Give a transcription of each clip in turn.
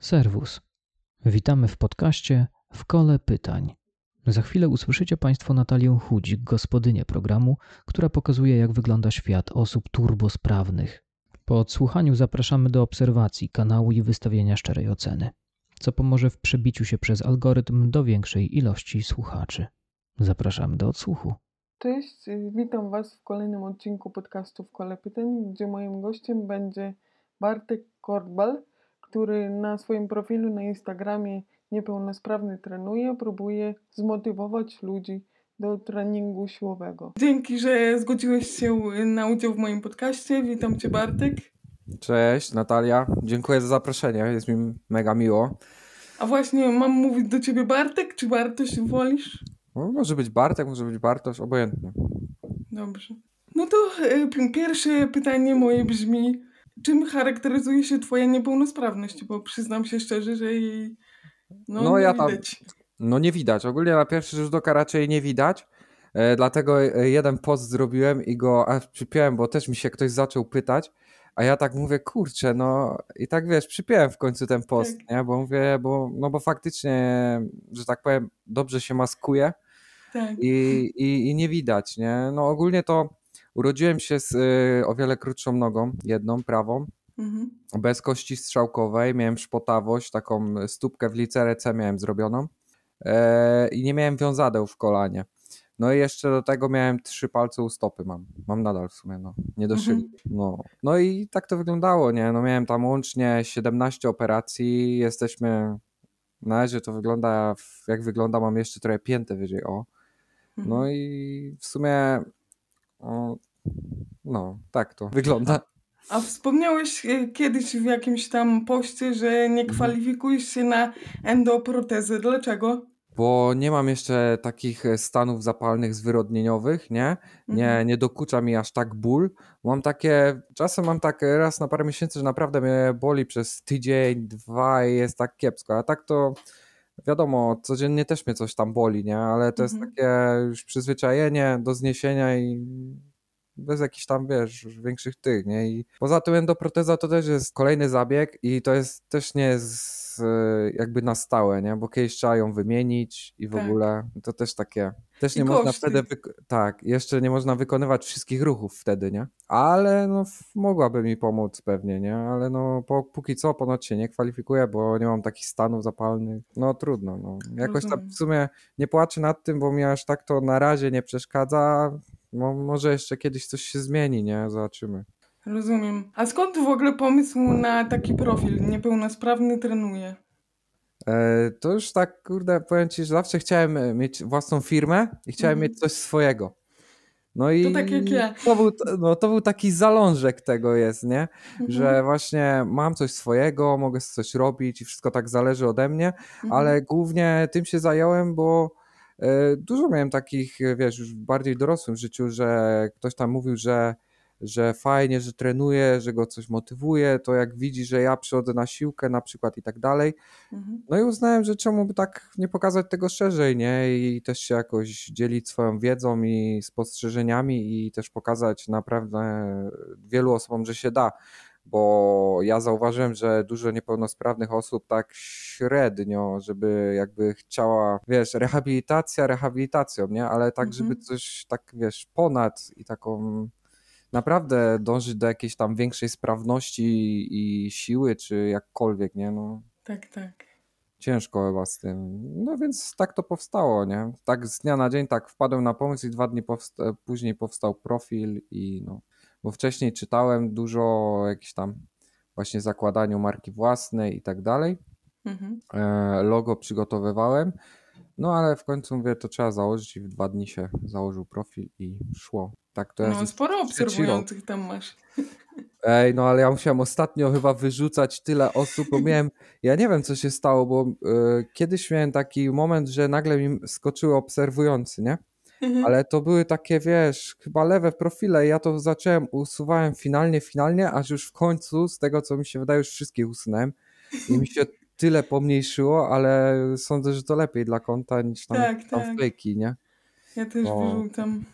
Serwus. Witamy w podcaście W Kole Pytań. Za chwilę usłyszycie Państwo Natalię Chudzik, gospodynię programu, która pokazuje, jak wygląda świat osób turbosprawnych. Po odsłuchaniu zapraszamy do obserwacji kanału i wystawienia szczerej oceny, co pomoże w przebiciu się przez algorytm do większej ilości słuchaczy. Zapraszamy do odsłuchu. Cześć, witam Was w kolejnym odcinku podcastu w Kole Pytań, gdzie moim gościem będzie Bartek Korbal, który na swoim profilu na Instagramie Niepełnosprawny trenuje, próbuje zmotywować ludzi do treningu siłowego. Dzięki, że zgodziłeś się na udział w moim podcaście. Witam Cię Bartek. Cześć Natalia, dziękuję za zaproszenie, jest mi mega miło. A właśnie mam mówić do Ciebie Bartek, czy Bartoś wolisz? No, może być Bartek, może być Bartosz, obojętnie. Dobrze. No to y, pierwsze pytanie moje brzmi, czym charakteryzuje się Twoja niepełnosprawność? Bo przyznam się szczerze, że jej no, No, nie ja tam- widać. No nie widać, ogólnie na pierwszy rzut oka raczej nie widać, e, dlatego e, jeden post zrobiłem i go aż przypiąłem, bo też mi się ktoś zaczął pytać, a ja tak mówię, kurczę, no i tak wiesz, przypiąłem w końcu ten post, Tak. nie, bo mówię, bo, no bo faktycznie, że tak powiem, dobrze się maskuje Tak. i, i, i nie widać, nie, no ogólnie to urodziłem się z y, o wiele krótszą nogą, jedną, prawą, Mhm. bez kości strzałkowej, miałem szpotawość, taką stópkę w licerece miałem zrobioną e, i nie miałem wiązadeł w kolanie. No i jeszcze do tego miałem trzy palce u stopy mam. Mam nadal w sumie, no. Nie doszyli. Mhm. No. no i tak to wyglądało, nie? No miałem tam łącznie 17 operacji. Jesteśmy... Na razie to wygląda, jak wygląda, mam jeszcze trochę piętę wyżej, o. Mhm. No i w sumie... No, tak to wygląda. A wspomniałeś e, kiedyś w jakimś tam poście, że nie Mhm. kwalifikujesz się na endoprotezę. Dlaczego? bo nie mam jeszcze takich e, stanów zapalnych zwyrodnieniowych, nie? Nie, Mhm. nie dokucza mi aż tak ból. Mam takie, czasem mam tak raz na parę miesięcy, że naprawdę mnie boli przez tydzień, dwa i jest tak kiepsko, a tak to wiadomo, codziennie też mnie coś tam boli, nie? Ale to jest Mhm. takie już przyzwyczajenie do zniesienia i bez jakichś tam, wiesz, większych tych, nie? I poza tym endoproteza to też jest kolejny zabieg i to jest też nie jest jakby na stałe, nie? Bo kiedyś trzeba ją wymienić i w Tak. ogóle to też takie, też I nie można koszty. wtedy, tak, jeszcze nie można wykonywać wszystkich ruchów wtedy, nie? Ale no mogłaby mi pomóc pewnie, nie? Ale no po, póki co ponoć się nie kwalifikuję, bo nie mam takich stanów zapalnych. No trudno, no. Jakoś tam w sumie nie płaczę nad tym, bo mi aż tak to na razie nie przeszkadza. No, może jeszcze kiedyś coś się zmieni, nie? Zobaczymy. Rozumiem. A skąd w ogóle pomysł na taki profil? Niepełnosprawny trenuje. E, to już tak, kurde, powiem ci, że zawsze chciałem e, mieć własną firmę i chciałem Mhm. mieć coś swojego. No i tak jak ja. To, był, no, to był taki zalążek tego jest, nie? Mhm. Że właśnie mam coś swojego, mogę coś robić i wszystko tak zależy ode mnie, Mhm. ale głównie tym się zająłem, bo dużo miałem takich, e, wiesz, już w bardziej dorosłym życiu, że ktoś tam mówił, że, że fajnie, że trenuje, że go coś motywuje, to jak widzi, że ja przychodzę na siłkę na przykład i tak dalej, Mhm. no i uznałem, że czemu by tak nie pokazać tego szerzej, nie? I też się jakoś dzielić swoją wiedzą i spostrzeżeniami i też pokazać naprawdę wielu osobom, że się da. Bo ja zauważyłem, że dużo niepełnosprawnych osób tak średnio, żeby jakby chciała, wiesz, rehabilitacja rehabilitacją, nie? Ale tak, żeby Mhm. coś tak, wiesz, ponad i taką naprawdę dążyć do jakiejś tam większej sprawności i siły, czy jakkolwiek, nie? No, Tak, tak. ciężko chyba z tym. No więc tak to powstało, nie? Tak z dnia na dzień tak wpadłem na pomysł i dwa dni powsta- później powstał profil i no, bo wcześniej czytałem dużo o jakichś tam właśnie zakładaniu marki własnej i tak dalej. Mhm. E, Logo przygotowywałem, no ale w końcu mówię, to trzeba założyć i w dwa dni się założył profil i szło. Tak to jest No, sporo obserwujących tam masz. Ej, no ale ja musiałem ostatnio chyba wyrzucać tyle osób, bo miałem, ja nie wiem co się stało, bo e, kiedyś miałem taki moment, że nagle mi skoczyły obserwujący, nie? Mhm. Ale to były takie, wiesz, chyba lewe profile ja to zacząłem, usuwałem finalnie, finalnie, aż już w końcu, z tego co mi się wydaje, już wszystkich usunąłem i mi się tyle pomniejszyło, ale sądzę, że to lepiej dla konta niż tam, Tak, tam tak. fejki, nie? Ja też No. wyrzucam.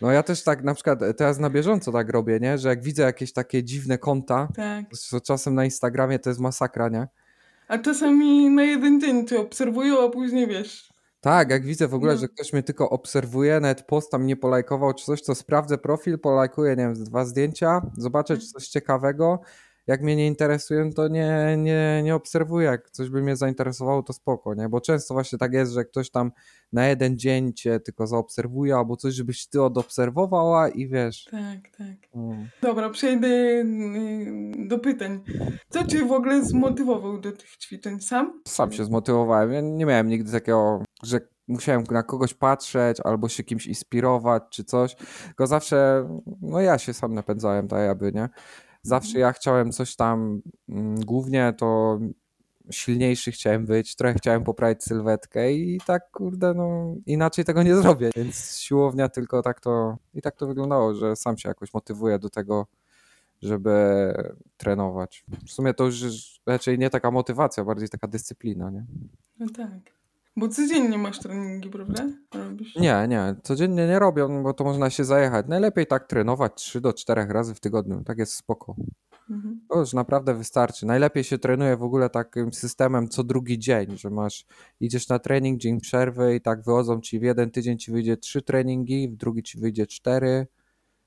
No ja też tak na przykład teraz na bieżąco tak robię, nie? Że jak widzę jakieś takie dziwne konta, Tak. co czasem na Instagramie to jest masakra, nie? A czasami na jeden dzień cię obserwują, a później wiesz. Tak, jak widzę w ogóle, No. że ktoś mnie tylko obserwuje, nawet post tam nie polajkował czy coś, to sprawdzę profil, polajkuję, nie wiem, dwa zdjęcia, zobaczę czy coś ciekawego. Jak mnie nie interesuje, to nie, nie, nie obserwuję. Jak coś by mnie zainteresowało, to spoko, nie? Bo często właśnie tak jest, że ktoś tam na jeden dzień cię tylko zaobserwuje, albo coś, żebyś ty odobserwowała i wiesz. Tak, tak. mm. Dobra, przejdę y, do pytań. Co cię w ogóle zmotywował do tych ćwiczeń? Sam? Sam się zmotywowałem. Ja nie miałem nigdy takiego, że musiałem na kogoś patrzeć albo się kimś inspirować czy coś. Tylko zawsze, no ja się sam napędzałem, tak jakby, nie? Zawsze ja chciałem coś tam, mm, głównie to silniejszy chciałem być, trochę chciałem poprawić sylwetkę i tak, kurde, no inaczej tego nie zrobię. Więc siłownia tylko tak to, i tak to wyglądało, że sam się jakoś motywuję do tego, żeby trenować. W sumie to już raczej nie taka motywacja, bardziej taka dyscyplina, nie? No tak. Bo codziennie masz treningi, prawda? Robisz? Nie, nie, codziennie nie robię, bo to można się zajechać. Najlepiej tak trenować 3 do 4 razy w tygodniu, tak jest spoko. Mhm. To już naprawdę wystarczy. Najlepiej się trenuje w ogóle takim systemem co drugi dzień, że masz, idziesz na trening, dzień przerwy i tak wychodzą ci w jeden tydzień ci wyjdzie 3 treningi, w drugi ci wyjdzie 4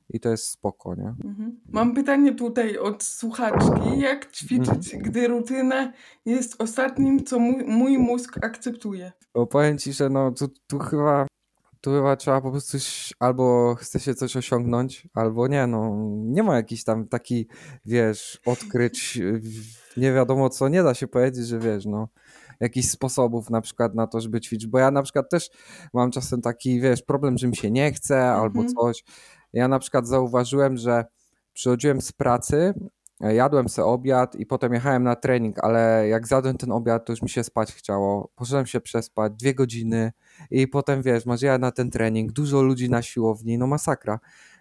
i to jest spoko, nie? Mhm. Mam pytanie tutaj od słuchaczki. Jak ćwiczyć, gdy rutyna jest ostatnim, co mój, mój mózg akceptuje? Bo powiem ci, że no tu, tu chyba tu chyba trzeba po prostu albo chce się coś osiągnąć, albo nie, no nie ma jakiś tam taki, wiesz, odkryć nie wiadomo co, nie da się powiedzieć, że wiesz, no jakichś sposobów na przykład na to, żeby ćwiczyć, bo ja na przykład też mam czasem taki, wiesz, problem, że mi się nie chce albo Mhm. coś. Ja na przykład zauważyłem, że przychodziłem z pracy, e, jadłem sobie obiad i potem jechałem na trening, ale jak zjadłem ten obiad, to już mi się spać chciało. Poszedłem się przespać dwie godziny i potem wiesz, masz ja na ten trening, dużo ludzi na siłowni, no masakra.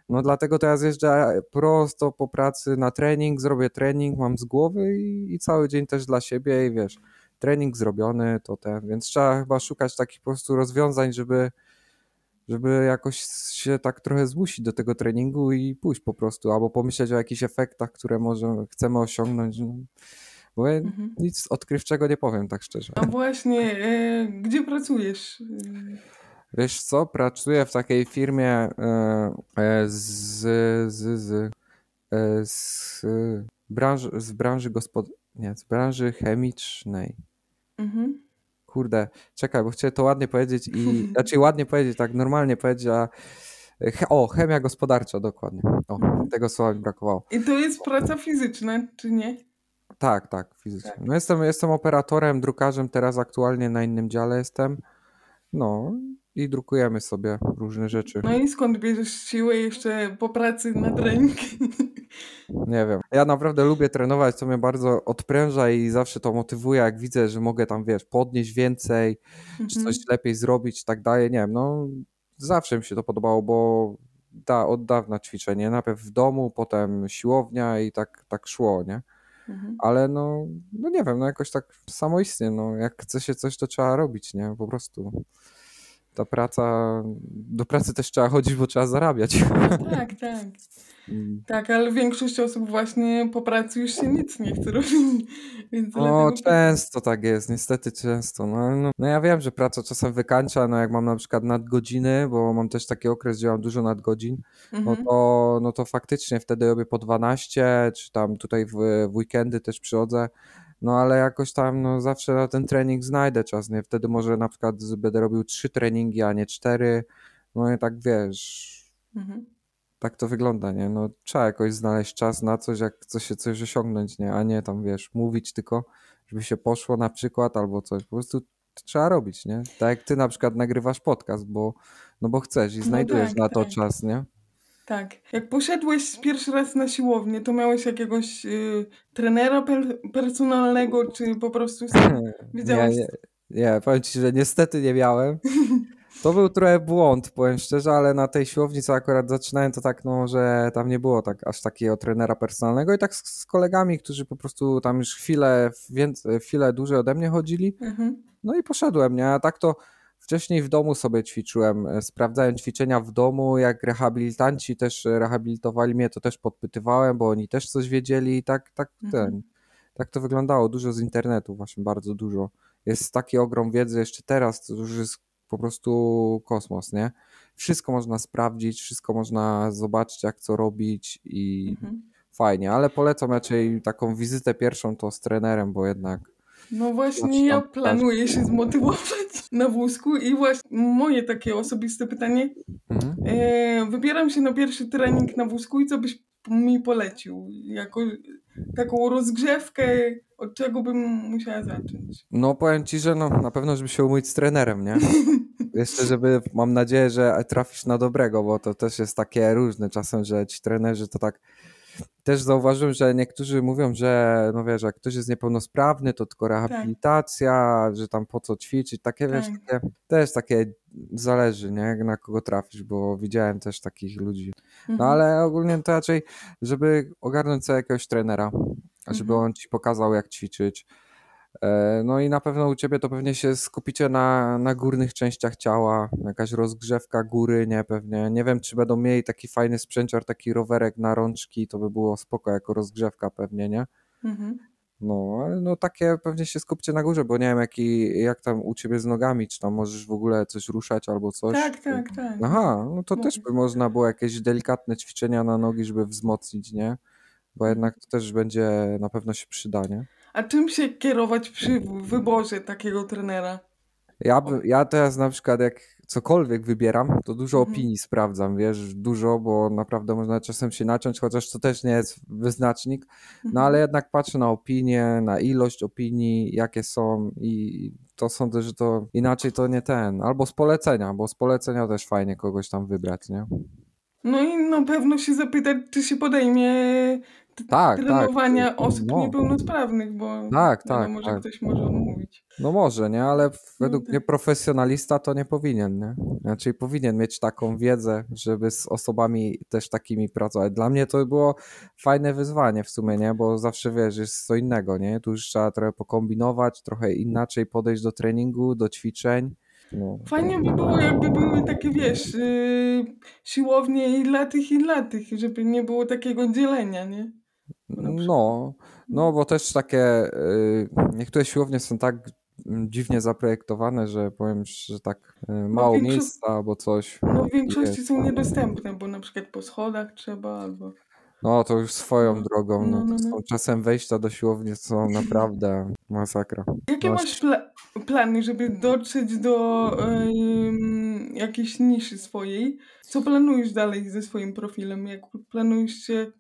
No dlatego teraz jeżdżę prosto po pracy na trening, zrobię trening, mam z głowy i, i cały dzień też dla siebie i wiesz, trening zrobiony, to ten, więc trzeba chyba szukać takich po prostu rozwiązań, żeby żeby jakoś się tak trochę zmusić do tego treningu i pójść po prostu, albo pomyśleć o jakichś efektach, które może chcemy osiągnąć. No. Bo ja Mhm. nic odkrywczego nie powiem, tak szczerze. A właśnie, e, gdzie pracujesz? Wiesz co, pracuję w takiej firmie e, e, z, z, z, e, z branży, z branży gospod... nie, z branży chemicznej. Mhm. Kurde, czekaj, bo chciałem to ładnie powiedzieć i raczej ładnie powiedzieć, tak normalnie powiedzieć, a che, o, chemia gospodarcza, dokładnie. O, Mhm. tego słowa mi brakowało. I to jest praca fizyczna, czy nie? Tak, tak, fizycznie. Tak. No jestem, jestem operatorem, drukarzem, teraz aktualnie na innym dziale jestem. No i drukujemy sobie różne rzeczy. No i skąd bierzesz siłę jeszcze po pracy na trening? Nie wiem. Ja naprawdę lubię trenować, co mnie bardzo odpręża i zawsze to motywuje, jak widzę, że mogę tam, wiesz, podnieść więcej, czy Mhm. coś lepiej zrobić i tak dalej. Nie wiem, no zawsze mi się to podobało, bo da, od dawna ćwiczenie. Najpierw w domu, potem siłownia i tak, tak szło, nie? Mhm. Ale no, no nie wiem, no jakoś tak samoistnie, no jak chce się coś, to trzeba robić, nie? Po prostu. Ta praca, do pracy też trzeba chodzić, bo trzeba zarabiać. Tak, tak. Mm. Tak, ale większość osób właśnie po pracy już się nic nie chce robić. Więc No, dlatego często tak jest, niestety często. No, no, no ja wiem, że praca czasem wykańcza, no jak mam na przykład nadgodziny, bo mam też taki okres, gdzie mam dużo nadgodzin, no Mhm. to, no to faktycznie wtedy robię po 12, czy tam tutaj w, w weekendy też przychodzę, no ale jakoś tam no zawsze na ten trening znajdę czas, nie? Wtedy może na przykład będę robił trzy treningi, a nie cztery, no i tak wiesz, Mhm. tak to wygląda, nie? No trzeba jakoś znaleźć czas na coś, jak chce się coś osiągnąć, nie? A nie tam, wiesz, mówić tylko, żeby się poszło na przykład albo coś. Po prostu trzeba robić, nie? Tak jak ty na przykład nagrywasz podcast, bo, no bo chcesz i No znajdujesz tak, na to tak. czas, nie? Tak. Jak poszedłeś pierwszy raz na siłownię, to miałeś jakiegoś y, trenera per, personalnego, czy po prostu sam Nie, wiedziałeś? nie, nie, powiem ci, że niestety nie miałem. To był trochę błąd, powiem szczerze, ale na tej siłowni, co akurat zaczynałem, to tak, no, że tam nie było tak aż takiego trenera personalnego i tak z, z kolegami, którzy po prostu tam już chwilę, więcej, chwilę dłużej ode mnie chodzili, Mhm. no i poszedłem, nie? A tak to wcześniej w domu sobie ćwiczyłem, e, sprawdzałem ćwiczenia w domu, jak rehabilitanci też e, rehabilitowali mnie, to też podpytywałem, bo oni też coś wiedzieli i tak, tak Mhm. ten. tak to wyglądało. Dużo z internetu, właśnie bardzo dużo. Jest taki ogrom wiedzy jeszcze teraz, to już jest po prostu kosmos, nie? Wszystko można sprawdzić, wszystko można zobaczyć, jak co robić i Mhm. fajnie, ale polecam raczej taką wizytę pierwszą to z trenerem, bo jednak No właśnie ja planuję się zmotywować na wózku i właśnie moje takie osobiste pytanie. mhm. E, wybieram się na pierwszy trening na wózku i co byś mi polecił? Jako taką rozgrzewkę, od czego bym musiała zacząć? No powiem ci, że no, na pewno, żeby się umówić z trenerem, nie? Jeszcze, żeby, mam nadzieję, że trafisz na dobrego, bo to też jest takie różne czasem, że ci trenerzy to tak. Też zauważyłem, że niektórzy mówią, że no wiesz, jak ktoś jest niepełnosprawny, to tylko rehabilitacja, że tam po co ćwiczyć, takie wiesz, Tak. takie, też takie zależy, nie, na kogo trafisz, bo widziałem też takich ludzi. No Mhm. ale ogólnie to raczej, żeby ogarnąć sobie jakiegoś trenera, żeby Mhm. on ci pokazał, jak ćwiczyć. E, No i na pewno u ciebie to pewnie się skupicie na, na górnych częściach ciała, jakaś rozgrzewka góry, nie pewnie. Nie wiem, czy będą mieli taki fajny sprzęcior, taki rowerek na rączki, to by było spoko jako rozgrzewka pewnie, nie? Mhm. No, ale no takie pewnie się skupcie na górze, bo nie wiem jaki, jak tam u ciebie z nogami, czy tam możesz w ogóle coś ruszać albo coś. Tak, tak, tak. Aha, no to też by można było jakieś delikatne ćwiczenia na nogi, żeby wzmocnić, nie? Bo jednak to też będzie na pewno się przyda, nie? A czym się kierować przy wyborze takiego trenera? Ja, by, ja teraz na przykład jak cokolwiek wybieram, to dużo Mhm. opinii sprawdzam, wiesz, dużo, bo naprawdę można czasem się naciąć, chociaż to też nie jest wyznacznik, no Mhm. ale jednak patrzę na opinie, na ilość opinii, jakie są i to sądzę, że to inaczej to nie ten, albo z polecenia, bo z polecenia też fajnie kogoś tam wybrać, nie? No i na pewno się zapytać, czy się podejmie Tak, tak. trenowania osób No. niepełnosprawnych, bo Tak, tak, wiadomo, że tak. ktoś może odmówić. No może, nie, ale według tak. mnie profesjonalista to nie powinien, nie? Znaczy powinien mieć taką wiedzę, żeby z osobami też takimi pracować. Dla mnie to było fajne wyzwanie w sumie, nie? Bo zawsze wiesz, jest co innego, nie? Tu już trzeba trochę pokombinować, trochę inaczej podejść do treningu, do ćwiczeń. No. Fajnie by było, jakby były takie, wiesz, yy, siłownie i dla tych, i dla tych, żeby nie było takiego dzielenia, nie? No, no bo też takie y, niektóre siłownie są tak mm, dziwnie zaprojektowane, że powiem, że tak y, mało większość- miejsca albo coś. No w większości są niedostępne, bo na przykład po schodach trzeba albo... No to już swoją No, drogą. no, No, no, no. czasem wejścia do siłowni są naprawdę masakra. Jakie No, masz pla- plany, żeby dotrzeć do em, jakiejś niszy swojej? Co planujesz dalej ze swoim profilem? Jak planujesz się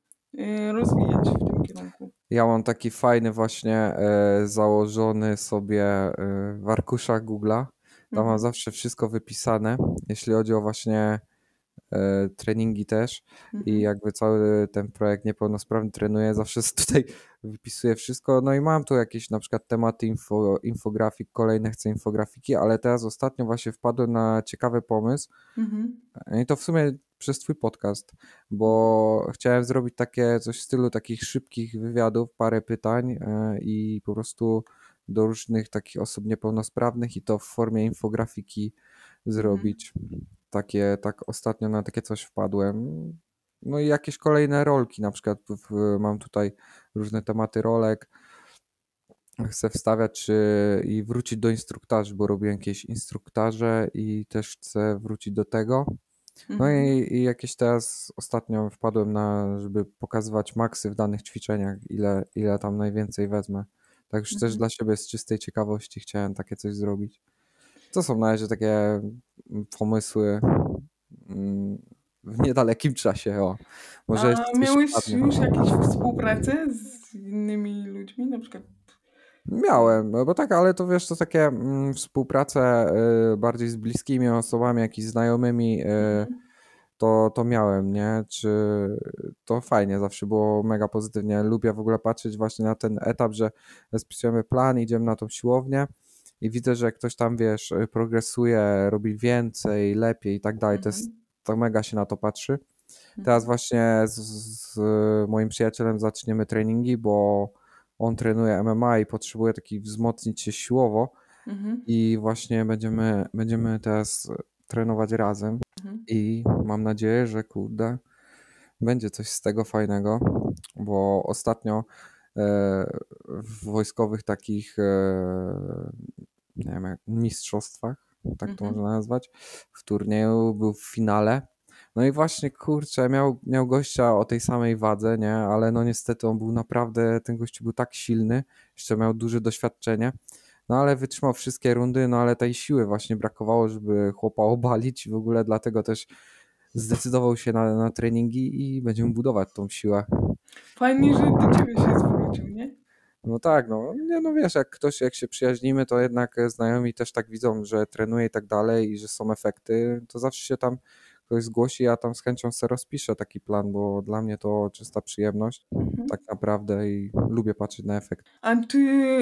rozwijać w tym kierunku? Ja mam taki fajny właśnie e, założony sobie e, w arkuszach Google'a. Tam mam Mhm. zawsze wszystko wypisane, jeśli chodzi o właśnie treningi też. I Mhm. jakby cały ten projekt niepełnosprawny trenuję, zawsze tutaj wypisuję wszystko. No i mam tu jakieś na przykład tematy info, infografik, kolejne chcę infografiki, ale teraz ostatnio właśnie wpadłem na ciekawy pomysł Mhm. i to w sumie przez twój podcast, bo chciałem zrobić takie coś w stylu takich szybkich wywiadów, parę pytań e, i po prostu do różnych takich osób niepełnosprawnych i to w formie infografiki zrobić. Takie, tak ostatnio na takie coś wpadłem. No i jakieś kolejne rolki, na przykład mam tutaj różne tematy rolek. Chcę wstawiać czy, i wrócić do instruktarzy, bo robię jakieś instruktaże i też chcę wrócić do tego. No Mhm. i, i jakieś teraz ostatnio wpadłem na, żeby pokazywać maksy w danych ćwiczeniach, ile, ile tam najwięcej wezmę. Tak już też Mhm. dla siebie z czystej ciekawości chciałem takie coś zrobić. To są na razie takie pomysły mm, w niedalekim czasie. O. Może A miałeś już jakieś współpracę z innymi ludźmi? Na przykład Miałem, no bo tak, ale to wiesz, to takie mm, współprace y, bardziej z bliskimi osobami, jak i znajomymi, y, Mhm. to, to miałem, nie? Czy to fajnie, zawsze było mega pozytywnie. Lubię w ogóle patrzeć właśnie na ten etap, że spisujemy plan, idziemy na tą siłownię i widzę, że ktoś tam, wiesz, y, progresuje, robi więcej, lepiej i tak dalej. To jest, Mhm. to mega się na to patrzy. Teraz właśnie z, z moim przyjacielem zaczniemy treningi, bo on trenuje MMA i potrzebuje taki wzmocnić się siłowo Mhm. i właśnie będziemy, będziemy teraz trenować razem Mhm. i mam nadzieję, że kurde, będzie coś z tego fajnego, bo ostatnio w wojskowych takich e, nie wiem, jak mistrzostwach, tak to Mhm. można nazwać, w turnieju, był w finale. No i właśnie, kurczę, miał, miał gościa o tej samej wadze, nie? Ale no niestety on był naprawdę, ten gościu był tak silny, jeszcze miał duże doświadczenie. No ale wytrzymał wszystkie rundy, no ale tej siły właśnie brakowało, żeby chłopa obalić w ogóle dlatego też zdecydował się na, na treningi i będziemy budować tą siłę. Fajnie, że do ciebie się zwrócił, nie? No tak, no, nie, no wiesz, jak ktoś, jak się przyjaźnimy, to jednak e, znajomi też tak widzą, że trenuje i tak dalej i że są efekty, to zawsze się tam ktoś zgłosi, ja tam z chęcią sobie rozpiszę taki plan, bo dla mnie to czysta przyjemność Mhm. tak naprawdę i lubię patrzeć na efekt. A czy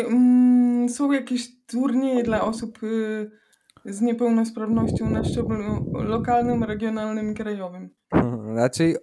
mm, są jakieś turnieje dla osób y, z niepełnosprawnością na szczeblu lokalnym, regionalnym i krajowym? Raczej,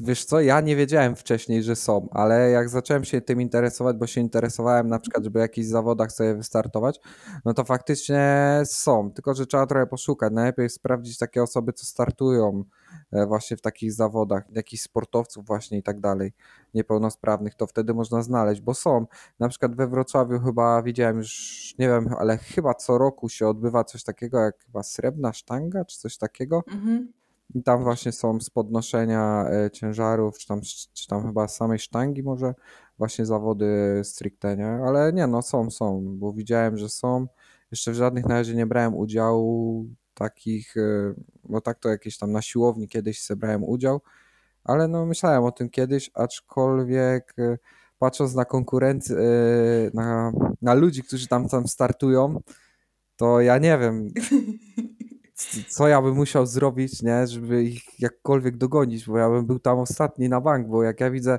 wiesz co, ja nie wiedziałem wcześniej, że są, ale jak zacząłem się tym interesować, bo się interesowałem na przykład, żeby w jakichś zawodach sobie wystartować, no to faktycznie są, tylko że trzeba trochę poszukać. Najlepiej sprawdzić takie osoby, co startują e, właśnie w takich zawodach, jakichś sportowców właśnie i tak dalej, niepełnosprawnych, to wtedy można znaleźć, bo są. Na przykład we Wrocławiu chyba widziałem już, nie wiem, ale chyba co roku się odbywa coś takiego jak chyba srebrna sztanga, czy coś takiego. Mhm. I tam właśnie są z podnoszenia e, ciężarów, czy tam, czy tam chyba samej sztangi może właśnie zawody stricte, nie? Ale nie, no są, są, bo widziałem, że są. Jeszcze w żadnych na razie nie brałem udziału takich, e, bo tak to jakieś tam na siłowni kiedyś sobie brałem udział, ale no myślałem o tym kiedyś, aczkolwiek e, patrząc na konkurencję, na, na ludzi, którzy tam, tam startują, to ja nie wiem, co ja bym musiał zrobić, nie, żeby ich jakkolwiek dogonić, bo ja bym był tam ostatni na bank, bo jak ja widzę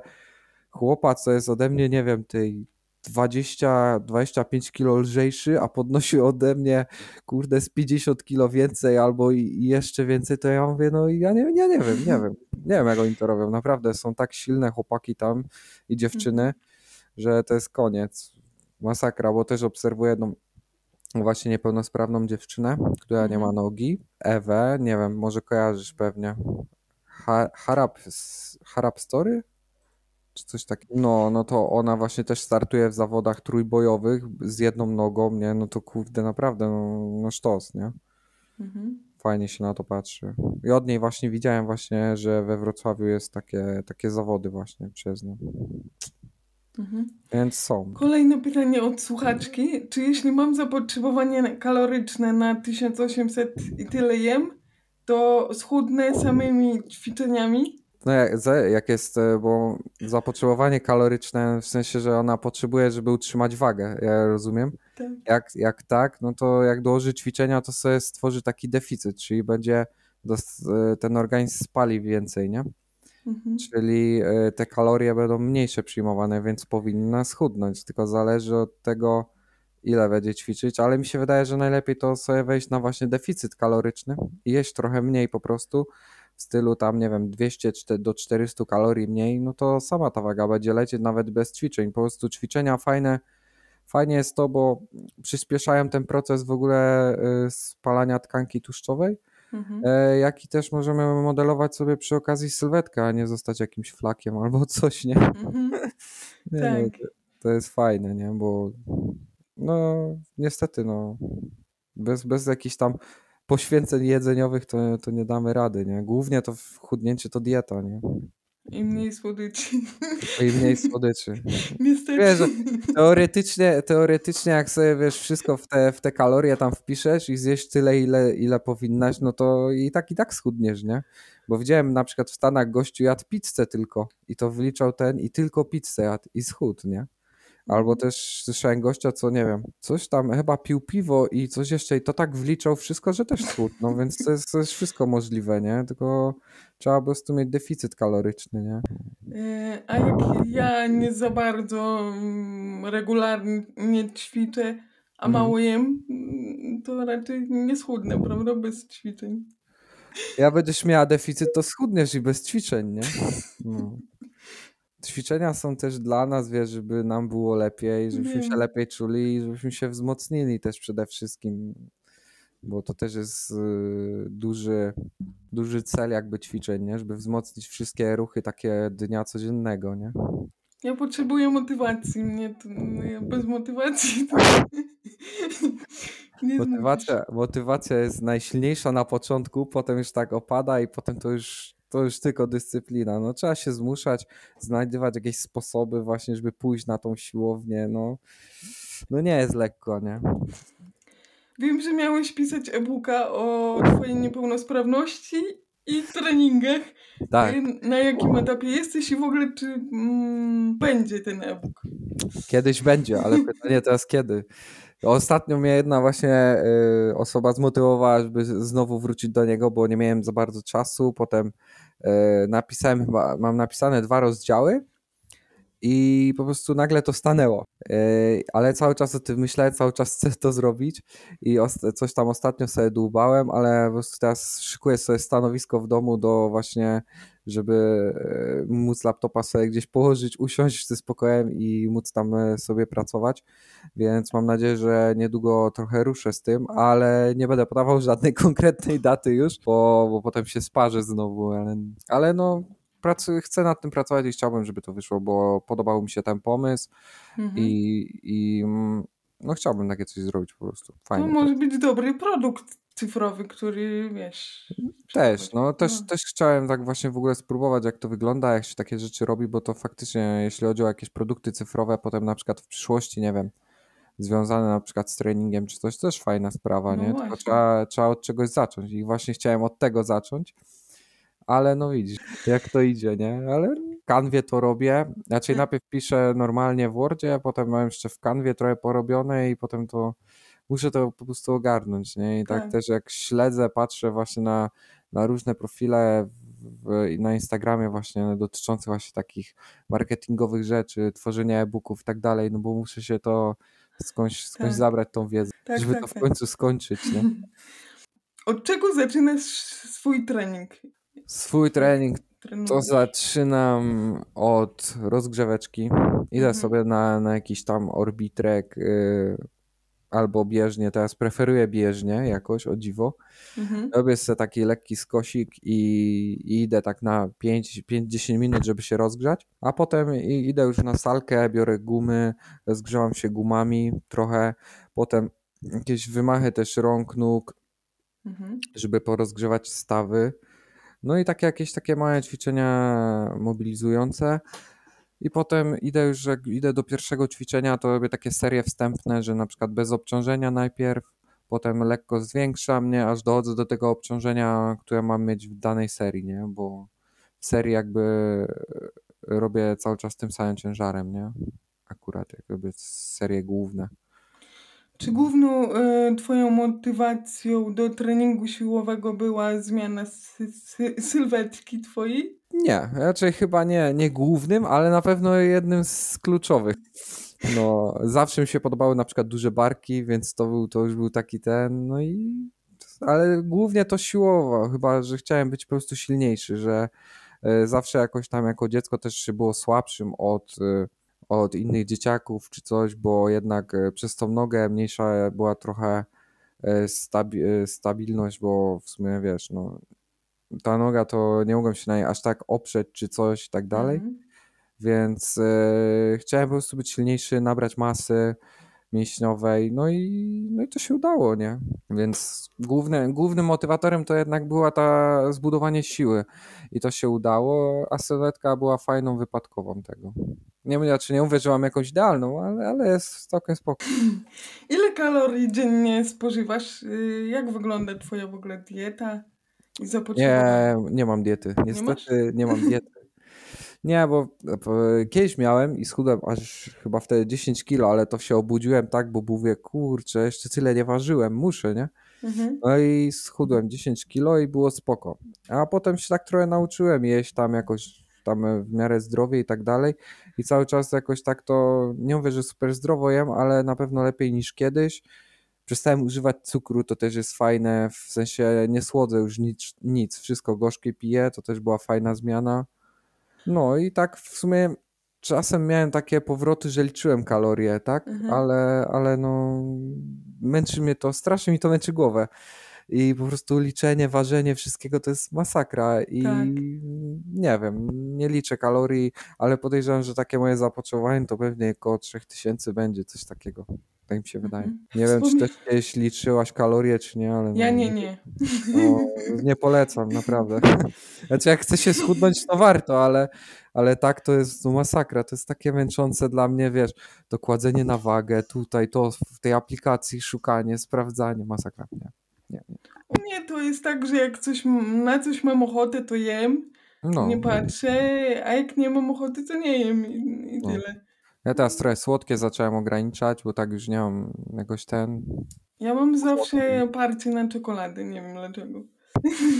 chłopa, co jest ode mnie, nie wiem, tej 20-25 kilo lżejszy, a podnosi ode mnie, kurde, z 50 kilo więcej albo i, jeszcze więcej, to ja mówię, no ja nie, ja nie wiem, nie wiem, nie wiem jak oni to robią, naprawdę są tak silne chłopaki tam i dziewczyny, że to jest koniec, masakra, bo też obserwuję jedną właśnie niepełnosprawną dziewczynę, która nie ma Mhm. nogi, Ewę, nie wiem, może kojarzysz pewnie, ha, Harap, Harap Story? Czy coś takiego? No, no to ona właśnie też startuje w zawodach trójbojowych z jedną nogą, nie? No to kurde, naprawdę, no, no sztos, nie? Mhm. Fajnie się na to patrzy. I od niej właśnie widziałem właśnie, że we Wrocławiu jest takie, takie zawody właśnie przez nią. Mhm. Są. Kolejne pytanie od słuchaczki. Czy jeśli mam zapotrzebowanie kaloryczne na 1800 i tyle jem, to schudnę samymi ćwiczeniami? No jak, jak jest, e, bo zapotrzebowanie kaloryczne, w sensie, że ona potrzebuje, żeby utrzymać wagę, ja rozumiem. Tak. Jak, jak tak, no to jak dołoży ćwiczenia, to sobie stworzy taki deficyt, czyli będzie e, ten organizm spali więcej, nie? Mhm. Czyli e, te kalorie będą mniejsze przyjmowane, więc powinna schudnąć, tylko zależy od tego, ile będzie ćwiczyć, ale mi się wydaje, że najlepiej to sobie wejść na właśnie deficyt kaloryczny i jeść trochę mniej po prostu, w stylu tam, nie wiem, 200 czte- do 400 kalorii mniej, no to sama ta waga będzie lecieć nawet bez ćwiczeń. Po prostu ćwiczenia fajne, fajnie jest to, bo przyspieszają ten proces w ogóle y, spalania tkanki tłuszczowej, Mhm. e, jak i też możemy modelować sobie przy okazji sylwetkę, a nie zostać jakimś flakiem albo coś, nie? Mhm. Nie, Tak. no, to, to jest fajne, nie? Bo no niestety, no bez, bez jakichś tam poświęceń jedzeniowych to, to nie damy rady, nie? Głównie to chudnięcie to dieta, nie? I mniej słodyczy. I mniej słodyczy. Niestety. Wiesz, teoretycznie, teoretycznie jak sobie wiesz wszystko w te, w te kalorie tam wpiszesz i zjesz tyle, ile, ile powinnaś, no to i tak i tak schudniesz, nie? Bo widziałem na przykład w Stanach gościu jadł pizzę tylko i to wyliczał ten i tylko pizzę jadł i schudł, nie? Albo też słyszałem gościa, co nie wiem, coś tam chyba pił piwo i coś jeszcze i to tak wliczał wszystko, że też schudł. No więc to jest, to jest wszystko możliwe, nie? Tylko trzeba po prostu mieć deficyt kaloryczny, nie? E, A jak ja nie za bardzo mm, regularnie ćwiczę, a Mhm. mało jem, mm, to raczej nie schudnę, prawda? Bez ćwiczeń. Ja będziesz miała deficyt, to schudniesz i bez ćwiczeń, nie? No. Ćwiczenia są też dla nas, wiesz, żeby nam było lepiej, żebyśmy się lepiej czuli i żebyśmy się wzmocnili też przede wszystkim, bo to też jest y, duży, duży cel jakby ćwiczeń, nie? Żeby wzmocnić wszystkie ruchy takie dnia codziennego, nie? Ja potrzebuję motywacji. Mnie to, ja bez motywacji to. Motywacja, motywacja jest najsilniejsza na początku, potem już tak opada i potem to już, to już tylko dyscyplina. No, trzeba się zmuszać, znajdywać jakieś sposoby właśnie, żeby pójść na tą siłownię. No, no nie jest lekko, nie? Wiem, że miałeś pisać e-booka o twojej niepełnosprawności i treningach. Tak. Na jakim etapie jesteś i w ogóle czy mm, będzie ten e-book? Kiedyś będzie, ale pytanie teraz kiedy. Ostatnio mnie jedna właśnie y, osoba zmotywowała, żeby znowu wrócić do niego, bo nie miałem za bardzo czasu. Potem y, napisałem mam napisane dwa rozdziały i po prostu nagle to stanęło. Y, ale cały czas o tym myślę, cały czas chcę to zrobić i coś tam ostatnio sobie dłubałem, ale po prostu teraz szykuję sobie stanowisko w domu do właśnie, żeby y, móc laptopa sobie gdzieś położyć, usiąść ze spokojem i móc tam y, sobie pracować, więc mam nadzieję, że niedługo trochę ruszę z tym, ale nie będę podawał żadnej konkretnej daty już, bo, bo potem się sparzę znowu, ale, ale no pracuję, chcę nad tym pracować i chciałbym, żeby to wyszło, bo podobał mi się ten pomysł Mhm. i, i mm, no chciałbym takie coś zrobić po prostu. To Fajnie. może być dobry produkt cyfrowy, który wiesz. Też, no też, No. też chciałem tak właśnie w ogóle spróbować, jak to wygląda, jak się takie rzeczy robi, bo to faktycznie, jeśli chodzi o jakieś produkty cyfrowe, potem na przykład w przyszłości, nie wiem, związane na przykład z treningiem czy coś, to też fajna sprawa, No nie? Tylko trzeba, trzeba od czegoś zacząć i właśnie chciałem od tego zacząć, ale no widzisz, jak to idzie, nie? Ale w Canwie to robię, raczej Tak. najpierw piszę normalnie w Wordzie, a potem mam jeszcze w Canwie trochę porobione i potem to muszę to po prostu ogarnąć, nie? I tak, Tak. też jak śledzę, patrzę właśnie na, na różne profile w, na Instagramie właśnie dotyczące właśnie takich marketingowych rzeczy, tworzenia e-booków i tak dalej, no bo muszę się to skądś, skądś Tak. zabrać tą wiedzę, Tak, żeby tak, to w tak. końcu skończyć, nie? Od czego zaczynasz swój trening? Swój trening to zaczynam od rozgrzeweczki. Idę Mhm. sobie na, na jakiś tam orbitrek y, albo bieżnie. Teraz preferuję bieżnie jakoś, o dziwo. Mhm. Robię sobie taki lekki skosik i, i idę tak na 5-10 minut, żeby się rozgrzać, a potem idę już na salkę, biorę gumy, rozgrzewam się gumami trochę, potem jakieś wymachy też rąk, nóg, Mhm. żeby porozgrzewać stawy. No i takie jakieś takie małe ćwiczenia mobilizujące. I potem idę już, jak idę do pierwszego ćwiczenia, to robię takie serie wstępne, że na przykład bez obciążenia najpierw, potem lekko zwiększam, nie, aż dochodzę do tego obciążenia, które mam mieć w danej serii, nie, bo w serii jakby robię cały czas tym samym ciężarem, nie, akurat jak robię serie główne. Czy główną e, twoją motywacją do treningu siłowego była zmiana sy- sy- sylwetki twojej? Nie, raczej chyba nie, nie głównym, ale na pewno jednym z kluczowych. No, zawsze mi się podobały na przykład duże barki, więc to był, to już był taki ten, no i ale głównie to siłowo, chyba, że chciałem być po prostu silniejszy, że e, zawsze jakoś tam jako dziecko też się było słabszym od, e, od innych dzieciaków czy coś, bo jednak e, przez tą nogę mniejsza była trochę e, stabi- e, stabilność, bo w sumie wiesz, no ta noga to nie mogłem się na niej aż tak oprzeć czy coś i tak dalej, Mhm. więc e, chciałem po prostu być silniejszy, nabrać masy mięśniowej, no i, no i to się udało, nie? Więc główny, głównym motywatorem to jednak była ta zbudowanie siły i to się udało, a sylwetka była fajną wypadkową tego. Nie mówię, czy nie mówię, że mam jakąś idealną, ale, ale jest całkiem spoko. Ile kalorii dziennie spożywasz? Y, Jak wygląda twoja w ogóle dieta i? Nie, nie mam diety. Niestety nie mam diety. Nie, bo bo kiedyś miałem i schudłem aż chyba wtedy 10 kilo, ale to się obudziłem tak, bo mówię, kurczę, jeszcze tyle nie ważyłem, muszę, nie? Mhm. No i schudłem 10 kilo i było spoko. A potem się tak trochę nauczyłem jeść tam jakoś tam w miarę zdrowie i tak dalej. I cały czas jakoś tak to, nie mówię, że super zdrowo jem, ale na pewno lepiej niż kiedyś. Przestałem używać cukru, to też jest fajne, w sensie nie słodzę już nic, nic wszystko gorzkie piję, to też była fajna zmiana. No i tak w sumie czasem miałem takie powroty, że liczyłem kalorie, tak? Mhm. Ale, ale no męczy mnie to, strasznie mi to męczy głowę. I po prostu liczenie, ważenie wszystkiego to jest masakra i Tak. nie wiem, nie liczę kalorii, ale podejrzewam, że takie moje zapotrzebowanie to pewnie około 3000 będzie, coś takiego. Tak mi się wydaje. Mhm. Nie wiem, czy też kiedyś liczyłaś kalorie, czy nie, ale Ja no, nie, nie. no, nie polecam, naprawdę. Znaczy, jak chce się schudnąć, to warto, ale, ale tak to jest no, masakra. To jest takie męczące dla mnie, wiesz, to kładzenie na wagę, tutaj to w tej aplikacji, szukanie, sprawdzanie, masakra. Nie, nie. U mnie to jest tak, że jak coś, na coś mam ochotę, to jem, No, nie patrzę, a jak nie mam ochoty, to nie jem i, i No. tyle. ja teraz trochę słodkie zacząłem ograniczać, bo tak już nie mam jakoś ten. Ja mam zawsze parcie na czekoladę, nie wiem dlaczego.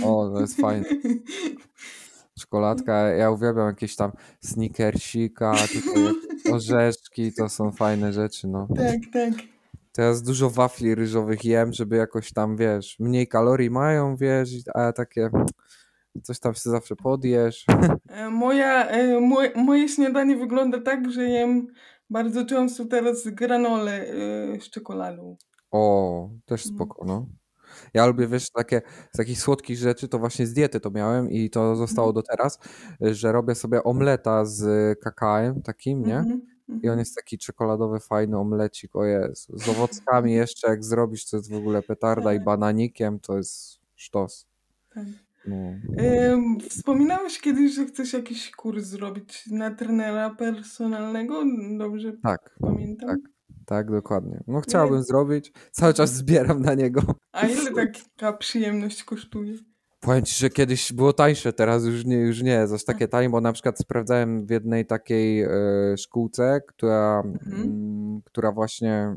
O, to jest fajne. Czekoladka, ja uwielbiam jakieś tam snickersika, orzeszki, to są fajne rzeczy, no. tak, tak. Teraz dużo wafli ryżowych jem, żeby jakoś tam, wiesz, mniej kalorii mają, wiesz, a takie coś tam się zawsze podjesz. E, Moja, e, moje, moje śniadanie wygląda tak, że jem bardzo często teraz granole e, z czekoladą. O, też Mm. spoko, no. Ja lubię, wiesz, takie, z takich słodkich rzeczy, to właśnie z diety to miałem i to zostało do teraz, że robię sobie omleta z kakałem takim, nie? Mhm, I on jest taki czekoladowy, fajny omlecik, o Jezu. Z owockami jeszcze, jak zrobisz, to jest w ogóle petarda i Tak. bananikiem, to jest sztos. Tak. No. Em, Wspominałeś kiedyś, że chcesz jakiś kurs zrobić na trenera personalnego? Dobrze Tak, pamiętam? tak, tak, dokładnie. No chciałbym zrobić, cały czas zbieram na niego. A ile taka przyjemność kosztuje? Powiem ci, że kiedyś było tańsze, teraz już nie, już nie jest aż takie tanie, bo na przykład sprawdzałem w jednej takiej e, szkółce, która, Mhm. mm, która właśnie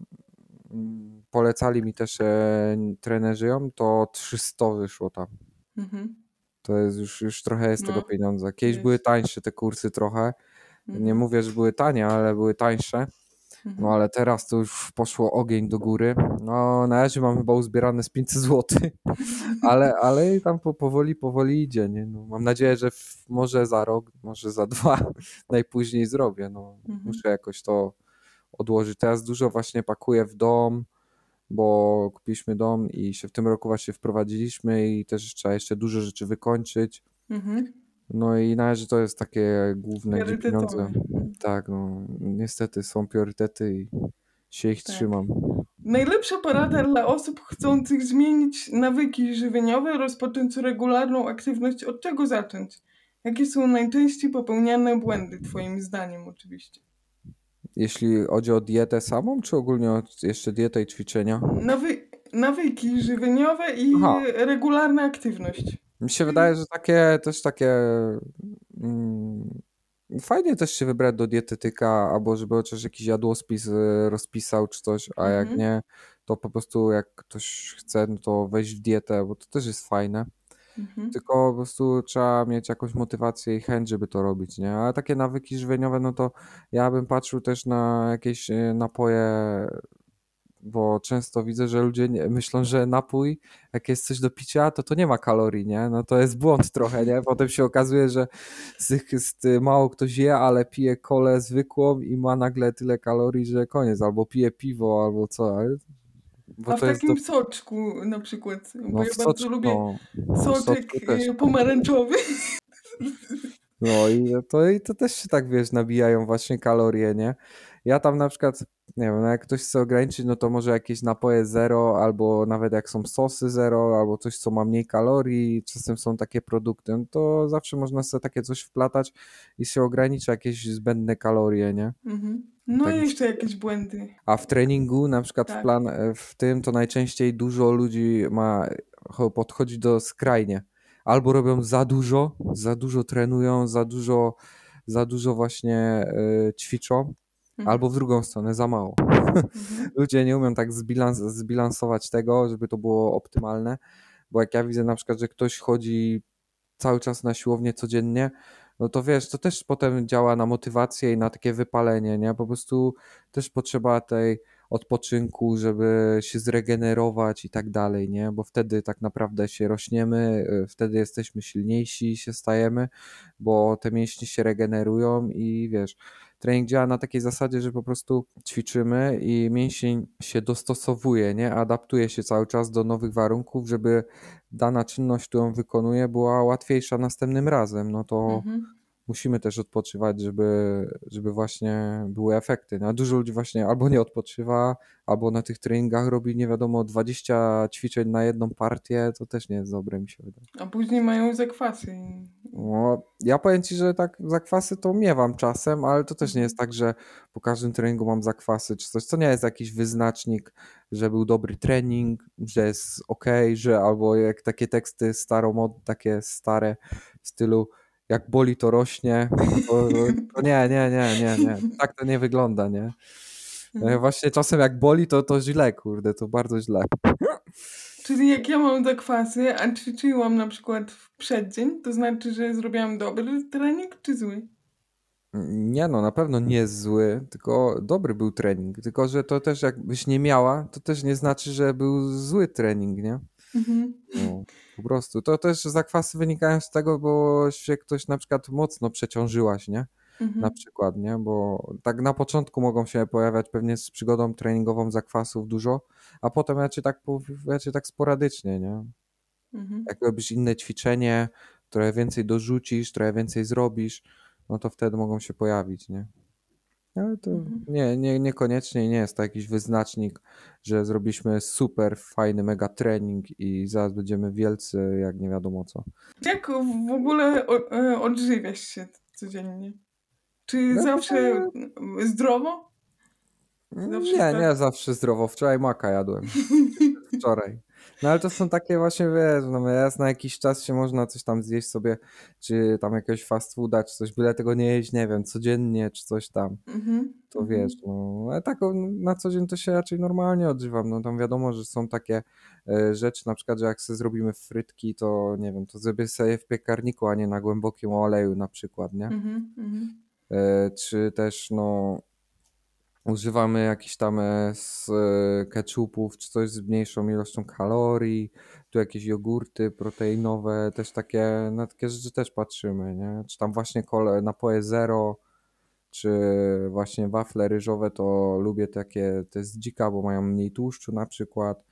mm, polecali mi też e, trenerzy ją, to 300 wyszło tam. Mhm. To jest już, już trochę jest tego No, pieniądza. Kiedyś jest. były tańsze te kursy trochę. Nie Mhm. mówię, że były tanie, ale były tańsze. No ale teraz to już poszło ogień do góry. No na razie mam chyba uzbierane z 500 zł, ale, ale tam po, powoli, powoli idzie. Nie? No, mam nadzieję, że w, może za rok, może za dwa najpóźniej zrobię. No, Mhm. muszę jakoś to odłożyć. Teraz dużo właśnie pakuję w dom, bo kupiliśmy dom i się w tym roku właśnie wprowadziliśmy i też trzeba jeszcze dużo rzeczy wykończyć. Mhm. No i na razie to jest takie główne, gdzie pieniądze. Tak, no niestety są priorytety i się ich Tak. trzymam. Najlepsza porada dla osób chcących zmienić nawyki żywieniowe, rozpocząć regularną aktywność. Od czego zacząć? Jakie są najczęściej popełniane błędy, Twoim zdaniem oczywiście? Jeśli chodzi o dietę samą, czy ogólnie o jeszcze dietę i ćwiczenia? Nawy nawyki żywieniowe i Aha. regularna aktywność. Mi się wydaje, że takie też takie mm, fajnie też się wybrać do dietetyka, albo żeby chociaż jakiś jadłospis y, rozpisał czy coś, a jak Mhm. nie, to po prostu jak ktoś chce, no to wejść w dietę, bo to też jest fajne. Mhm. Tylko po prostu trzeba mieć jakąś motywację i chęć, żeby to robić, nie? Ale takie nawyki żywieniowe, no to ja bym patrzył też na jakieś y, napoje, bo często widzę, że ludzie nie, myślą, że napój, jak jest coś do picia, to to nie ma kalorii, nie? No to jest błąd trochę, nie? Potem się okazuje, że z z, mało ktoś je, ale pije kolę zwykłą i ma nagle tyle kalorii, że koniec, albo pije piwo, albo co, ale, bo A w takim do, soczku na przykład, bo no, ja w bardzo soczku, lubię no, soczek y, pomarańczowy. No i to, i to też się tak, wiesz, nabijają właśnie kalorie, nie? Ja tam na przykład, nie wiem, no jak ktoś chce ograniczyć, no to może jakieś napoje zero, albo nawet jak są sosy zero, albo coś, co ma mniej kalorii, czasem są takie produkty, no to zawsze można sobie takie coś wplatać i się ogranicza jakieś zbędne kalorie, nie? Mhm. No Tak jeszcze jakieś błędy. A w treningu, na przykład w Tak. plan, e, w tym, to najczęściej dużo ludzi ma, cho- podchodzi do skrajnie. Albo robią za dużo, za dużo trenują, za dużo, za dużo właśnie e, ćwiczą, Mhm. albo w drugą stronę, za mało. Mhm. Ludzie nie umieją tak zbilans, zbilansować tego, żeby to było optymalne, bo jak ja widzę na przykład, że ktoś chodzi cały czas na siłownię codziennie, no to wiesz, to też potem działa na motywację i na takie wypalenie, nie? Po prostu też potrzeba tej odpoczynku, żeby się zregenerować i tak dalej, nie? Bo wtedy tak naprawdę się rośniemy, y, wtedy jesteśmy silniejsi, się stajemy, bo te mięśnie się regenerują i wiesz, trening działa na takiej zasadzie, że po prostu ćwiczymy i mięsień się dostosowuje, nie? Adaptuje się cały czas do nowych warunków, żeby dana czynność, którą wykonuje, była łatwiejsza następnym razem. No to Mhm. Musimy też odpoczywać, żeby, żeby właśnie były efekty. No, a dużo ludzi właśnie albo nie odpoczywa, albo na tych treningach robi nie wiadomo 20 ćwiczeń na jedną partię, to też nie jest dobre, mi się wydaje. A później mają zakwasy. No, ja powiem Ci, że tak zakwasy to miewam czasem, ale to też nie jest tak, że po każdym treningu mam zakwasy czy coś. To nie jest jakiś wyznacznik, że był dobry trening, że jest ok, że albo jak takie teksty staromod, takie stare w stylu jak boli to rośnie, to, to nie, nie, nie, nie, nie. Tak to nie wygląda, nie? E, Właśnie czasem jak boli, to, to źle, kurde, to bardzo źle. Czyli jak ja mam zakwasy, a ćwiczyłam na przykład w przeddzień, to znaczy, że zrobiłam dobry trening czy zły? Nie no, na pewno nie zły, tylko dobry był trening. Tylko, że to też jakbyś nie miała, to też nie znaczy, że był zły trening, nie? Mhm. No, po prostu. To też zakwasy wynikają z tego, bo się ktoś na przykład mocno przeciążyłaś, nie? Na Mhm. przykład, nie? Bo tak na początku mogą się pojawiać pewnie z przygodą treningową zakwasów dużo, a potem raczej tak, raczej tak sporadycznie, nie? Mhm. Jak robisz inne ćwiczenie, trochę więcej dorzucisz, trochę więcej zrobisz, no to wtedy mogą się pojawić, nie? Ale to Mhm. nie, nie, niekoniecznie nie jest to jakiś wyznacznik, że zrobiliśmy super fajny mega trening i zaraz będziemy wielcy, jak nie wiadomo co. Jak w ogóle e, odżywiasz się codziennie? Czy No to zawsze zdrowo? Zawsze Nie, tak? nie zawsze zdrowo. Wczoraj maka jadłem. Wczoraj. No ale to są takie właśnie, wiesz, no raz na jakiś czas się można coś tam zjeść sobie, czy tam jakiegoś fast fooda, czy coś, byle tego nie jeść, nie wiem, codziennie, czy coś tam. Mhm. To mhm. wiesz, no, ale tak o, na co dzień to się raczej normalnie odżywam. No tam wiadomo, że są takie e, rzeczy, na przykład, że jak sobie zrobimy frytki, to nie wiem, to zrobię sobie w piekarniku, a nie na głębokim oleju na przykład, nie? Mhm. Mhm. E, czy też no używamy jakichś tam e, z e, ketchupów, czy coś z mniejszą ilością kalorii, tu jakieś jogurty proteinowe, też takie, na takie rzeczy też patrzymy, nie? Czy tam właśnie kole, napoje zero, czy właśnie wafle ryżowe, to lubię takie te z dzika, bo mają mniej tłuszczu na przykład.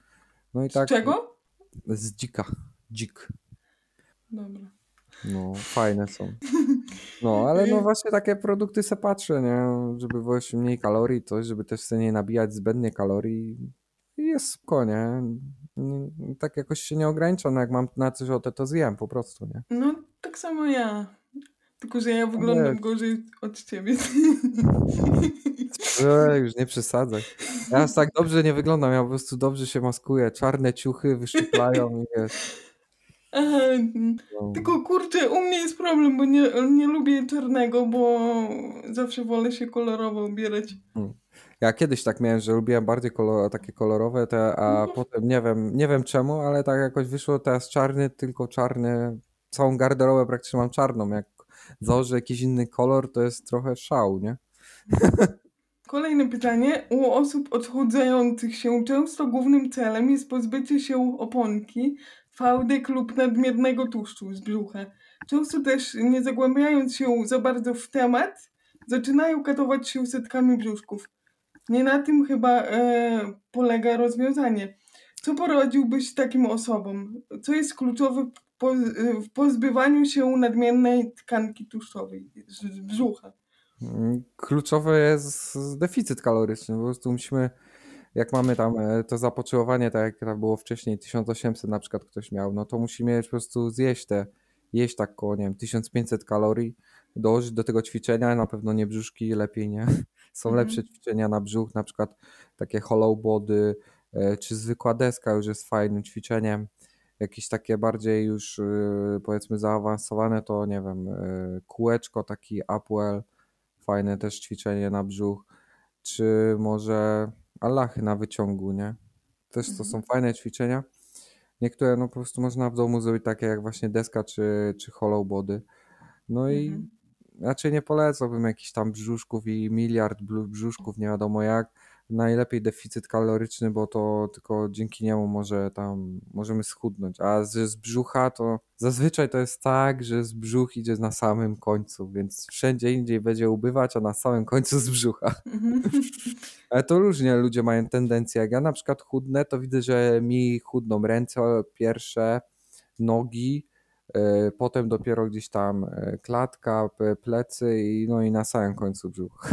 No i Z tak czego? z dzika, dzik. Dobra. No, fajne są. No, ale no właśnie takie produkty se patrzę, nie? Żeby jeszcze mniej kalorii, coś, żeby też sobie nie nabijać zbędnie kalorii. I jest spoko, nie? Tak jakoś się nie ograniczam, no jak mam na coś ochotę, to zjem po prostu, nie? No, tak samo ja. Tylko, że ja wyglądam gorzej od ciebie. Ej, już nie przesadzaj. Ja aż tak dobrze nie wyglądam, ja po prostu dobrze się maskuję. Czarne ciuchy wyszczuplają i wiesz. No. tylko kurczę, u mnie jest problem, bo nie, nie lubię czarnego, bo zawsze wolę się kolorowo ubierać. Ja kiedyś tak miałem, że lubiłem bardziej kolor, takie kolorowe, te, a Mhm. potem nie wiem, nie wiem czemu, ale tak jakoś wyszło teraz czarny, tylko czarny. Całą garderobę praktycznie mam czarną. Jak założę jakiś inny kolor, to jest trochę szał, nie? Kolejne pytanie. U osób odchudzających się często głównym celem jest pozbycie się oponki, fałdek lub nadmiernego tłuszczu z brzucha. Często też, nie zagłębiając się za bardzo w temat, zaczynają katować się setkami brzuszków. Nie na tym chyba e, polega rozwiązanie. Co poradziłbyś takim osobom? Co jest kluczowe w, poz, w pozbywaniu się nadmiernej tkanki tłuszczowej z brzucha? Mm, Kluczowy jest deficyt kaloryczny. Po prostu musimy, jak mamy tam e, to zapotrzebowanie, tak jak tam było wcześniej, 1800 na przykład ktoś miał, no to musimy po prostu zjeść te, jeść tak koło, nie wiem, 1500 kalorii, dołożyć do tego ćwiczenia, na pewno nie brzuszki, lepiej nie. Są Mhm. lepsze ćwiczenia na brzuch, na przykład takie hollow body, e, czy zwykła deska już jest fajnym ćwiczeniem. Jakieś takie bardziej już e, powiedzmy zaawansowane, to nie wiem, kółeczko, taki upwell, fajne też ćwiczenie na brzuch, czy może Allachy na wyciągu, nie? Też to Mhm. są fajne ćwiczenia. Niektóre no po prostu można w domu zrobić takie jak właśnie deska czy, czy hollow body. No i Mhm. raczej nie polecałbym jakichś tam brzuszków i miliard brzuszków, nie wiadomo jak, najlepiej deficyt kaloryczny, bo to tylko dzięki niemu może tam możemy schudnąć. A z, z brzucha to zazwyczaj to jest tak, że z brzuch idzie na samym końcu, więc wszędzie indziej będzie ubywać, a na samym końcu z brzucha. Mhm. Ale to różnie ludzie mają tendencję. Jak ja na przykład chudnę, to widzę, że mi chudną ręce pierwsze, nogi, e, potem dopiero gdzieś tam e, klatka, plecy i no i na samym końcu brzuch.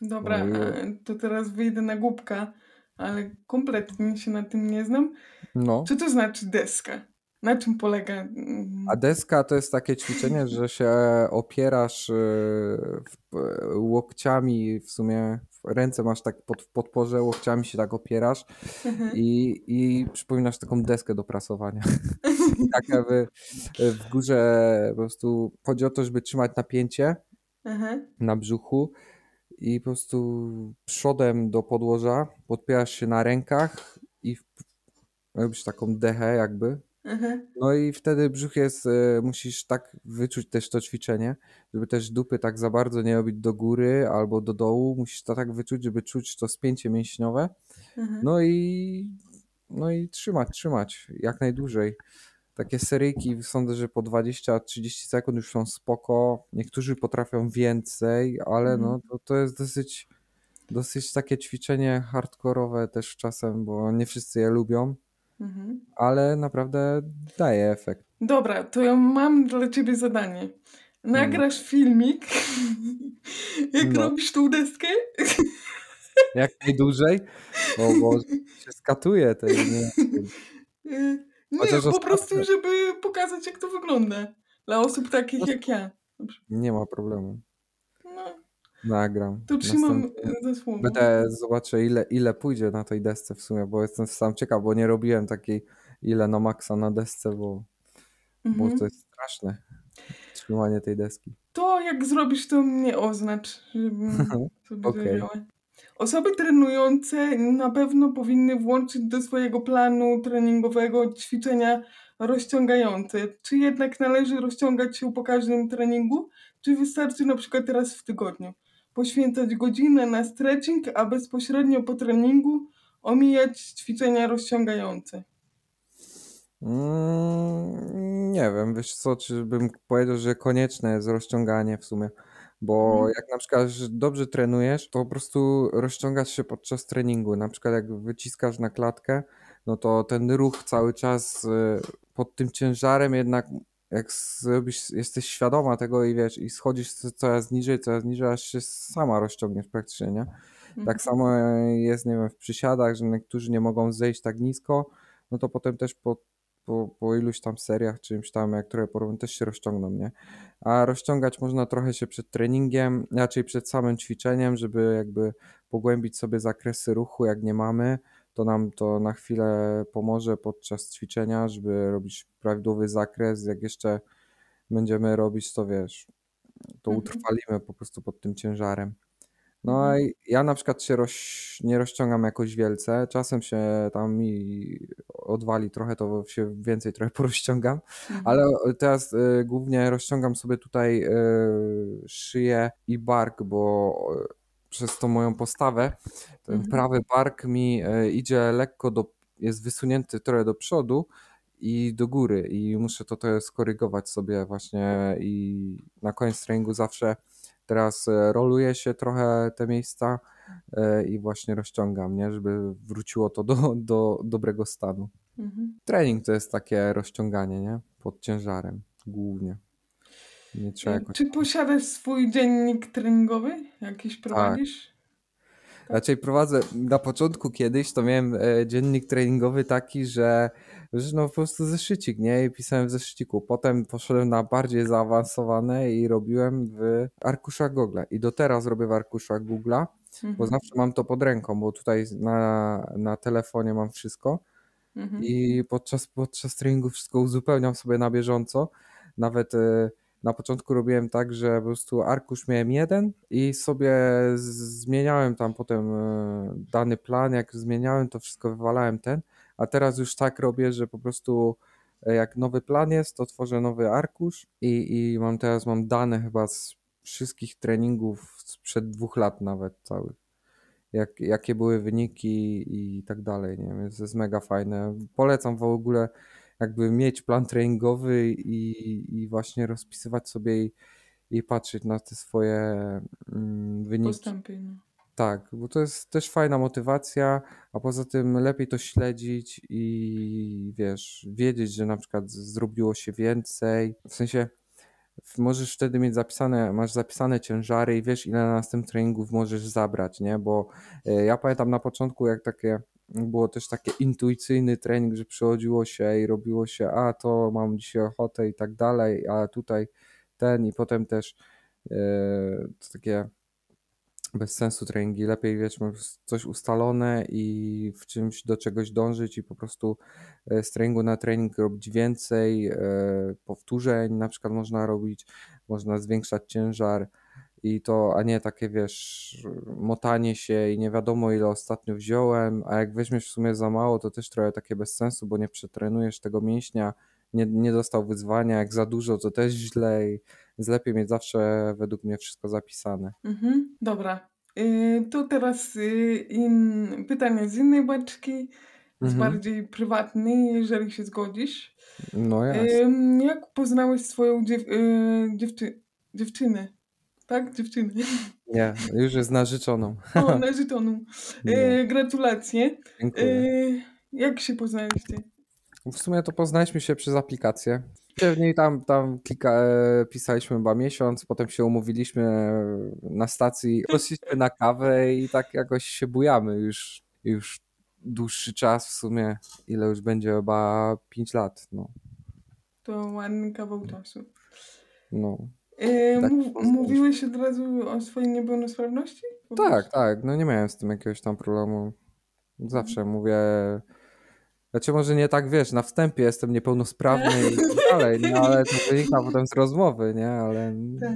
Dobra, e, to teraz wyjdę na głupka, ale kompletnie się na tym nie znam. No. Co to znaczy deska? Na czym polega? mm, A deska to jest takie ćwiczenie, że się opierasz e, w, łokciami, w sumie ręce masz tak pod, w podporze, łokciami się tak opierasz mhm. i, i przypominasz taką deskę do prasowania. I tak jakby w górze po prostu chodzi o to, żeby trzymać napięcie na brzuchu i po prostu przodem do podłoża podpierasz się na rękach i robisz taką dechę jakby. Aha. No i wtedy brzuch jest, e, musisz tak wyczuć też to ćwiczenie, żeby też dupy tak za bardzo nie robić do góry albo do dołu. Musisz to tak wyczuć, żeby czuć to spięcie mięśniowe. Aha. No i, no i trzymać, trzymać jak najdłużej. Takie seryjki sądzę, że po 20-30 sekund już są spoko. Niektórzy potrafią więcej, ale no Mhm. to, to jest dosyć, dosyć takie ćwiczenie hardkorowe też czasem, bo nie wszyscy je lubią, Mhm. ale naprawdę daje efekt. Dobra, to ja mam dla ciebie zadanie. Nagrasz filmik, jak No. robisz tą deskę. Jak najdłużej, bo, bo się skatuje to nie, Nie, Chociaż po ostatnio- prostu, żeby pokazać, jak to wygląda. Dla osób takich jak ja. nie ma problemu. No, Nagram. to trzymam Następnie e, za słowo. Będę zobaczę ile, ile pójdzie na tej desce w sumie, bo jestem sam ciekaw, bo nie robiłem takiej ile na maksa na desce, bo, bo Mhm. to jest straszne trzymanie tej deski. To jak zrobisz, to mnie oznacz, żebym sobie Okej. Osoby trenujące na pewno powinny włączyć do swojego planu treningowego ćwiczenia rozciągające. Czy jednak należy rozciągać się po każdym treningu, czy wystarczy na przykład raz w tygodniu? Poświęcać godzinę na stretching, a bezpośrednio po treningu omijać ćwiczenia rozciągające. Mm, nie wiem, wiesz co, czy bym powiedział, że konieczne jest rozciąganie w sumie, bo Mhm. jak na przykład dobrze trenujesz, to po prostu rozciągasz się podczas treningu. Na przykład jak wyciskasz na klatkę, no to ten ruch cały czas y, pod tym ciężarem jednak jak zrobisz, jesteś świadoma tego i wiesz, i schodzisz co- coraz niżej, coraz niżej, aż się sama rozciągniesz praktycznie, nie? Mhm. Tak samo jest, nie wiem, w przysiadach, że niektórzy nie mogą zejść tak nisko, no to potem też po, po, po iluś tam seriach, czymś tam, jak które porobią, też się rozciągną, nie? A rozciągać można trochę się przed treningiem, raczej przed samym ćwiczeniem, żeby jakby pogłębić sobie zakresy ruchu, jak nie mamy, to nam to na chwilę pomoże podczas ćwiczenia, żeby robić prawidłowy zakres, jak jeszcze będziemy robić, to wiesz, to Mhm. utrwalimy po prostu pod tym ciężarem. No Mhm. i ja na przykład się roz, nie rozciągam jakoś wielce, czasem się tam mi odwali trochę, to się więcej trochę porozciągam, Mhm. ale teraz y, głównie rozciągam sobie tutaj y, szyję i bark, bo y, przez tą moją postawę ten Mhm. prawy bark mi idzie lekko do, jest wysunięty trochę do przodu i do góry i muszę to trochę skorygować sobie właśnie i na koniec treningu zawsze teraz e, roluję się trochę te miejsca e, i właśnie rozciągam, nie? żeby wróciło to do, do dobrego stanu. Mhm. Trening to jest takie rozciąganie, nie? Pod ciężarem głównie. Nie trzeba Y, jakoś... Czy posiadasz swój dziennik treningowy? Tak. Jakiś prowadzisz? Raczej prowadzę, na początku kiedyś to miałem e, dziennik treningowy taki, że, no po prostu zeszycik, nie? I pisałem w zeszyciku. Potem poszedłem na bardziej zaawansowane i robiłem w arkuszach Google. I do teraz robię w arkuszach Google'a, bo Mhm. zawsze mam to pod ręką, bo tutaj na, na telefonie mam wszystko Mhm. i podczas, podczas treningu wszystko uzupełniam sobie na bieżąco. Nawet e, na początku robiłem tak, że po prostu arkusz miałem jeden i sobie zmieniałem tam potem e, dany plan. Jak zmieniałem, to wszystko wywalałem ten, a teraz już tak robię, że po prostu e, jak nowy plan jest, to tworzę nowy arkusz i, i mam teraz mam dane chyba z wszystkich treningów sprzed dwóch lat nawet całych. jak, jakie były wyniki i tak dalej, nie? Więc to jest mega fajne. Polecam w ogóle jakby mieć plan treningowy i, i właśnie rozpisywać sobie i, i patrzeć na te swoje mm, wyniki. Postępy. No. Tak, bo to jest też fajna motywacja, a poza tym lepiej to śledzić i wiesz, wiedzieć, że na przykład zrobiło się więcej. W sensie możesz wtedy mieć zapisane, masz zapisane ciężary i wiesz, ile na następnym treningów możesz zabrać, nie? Bo e, ja pamiętam na początku, jak takie było też taki intuicyjny trening, że przychodziło się i robiło się, a to mam dzisiaj ochotę i tak dalej, a tutaj ten i potem też to takie bez sensu treningi. Lepiej wiesz, coś ustalone i w czymś do czegoś dążyć i po prostu e, z treningu na trening robić więcej e, powtórzeń, na przykład można robić, można zwiększać ciężar i to, a nie takie wiesz, motanie się i nie wiadomo ile ostatnio wziąłem, a jak weźmiesz w sumie za mało, to też trochę takie bez sensu, bo nie przetrenujesz tego mięśnia, nie, nie dostał wyzwania, jak za dużo, to też źle i więc lepiej mieć zawsze według mnie wszystko zapisane. Mhm, dobra. Y, to teraz y, in, pytanie z innej beczki, z Mhm. bardziej prywatnej, jeżeli się zgodzisz. No jasne. Jak poznałeś swoją dziew, y, dziewczy, dziewczynę? Tak, dziewczynę. Nie, już jest narzeczoną. O, narzeczoną. Y, gratulacje. dziękuję. Y, jak się poznaliście? W sumie to poznaliśmy się przez aplikację. Pewnie tam, tam kilka, e, pisaliśmy chyba miesiąc, potem się umówiliśmy na stacji, poszliśmy na kawę i tak jakoś się bujamy już, już dłuższy czas w sumie, ile już będzie chyba 5 lat, no. To ładny kawał czasu. no. Y, Tak mówiłeś od razu o swojej niepełnosprawności? Tak, prostu? tak, no nie miałem z tym jakiegoś tam problemu. Zawsze mówię, znaczy może nie tak, wiesz, na wstępie jestem niepełnosprawny i tak dalej, no ale to wynika potem z rozmowy, nie, ale Tak.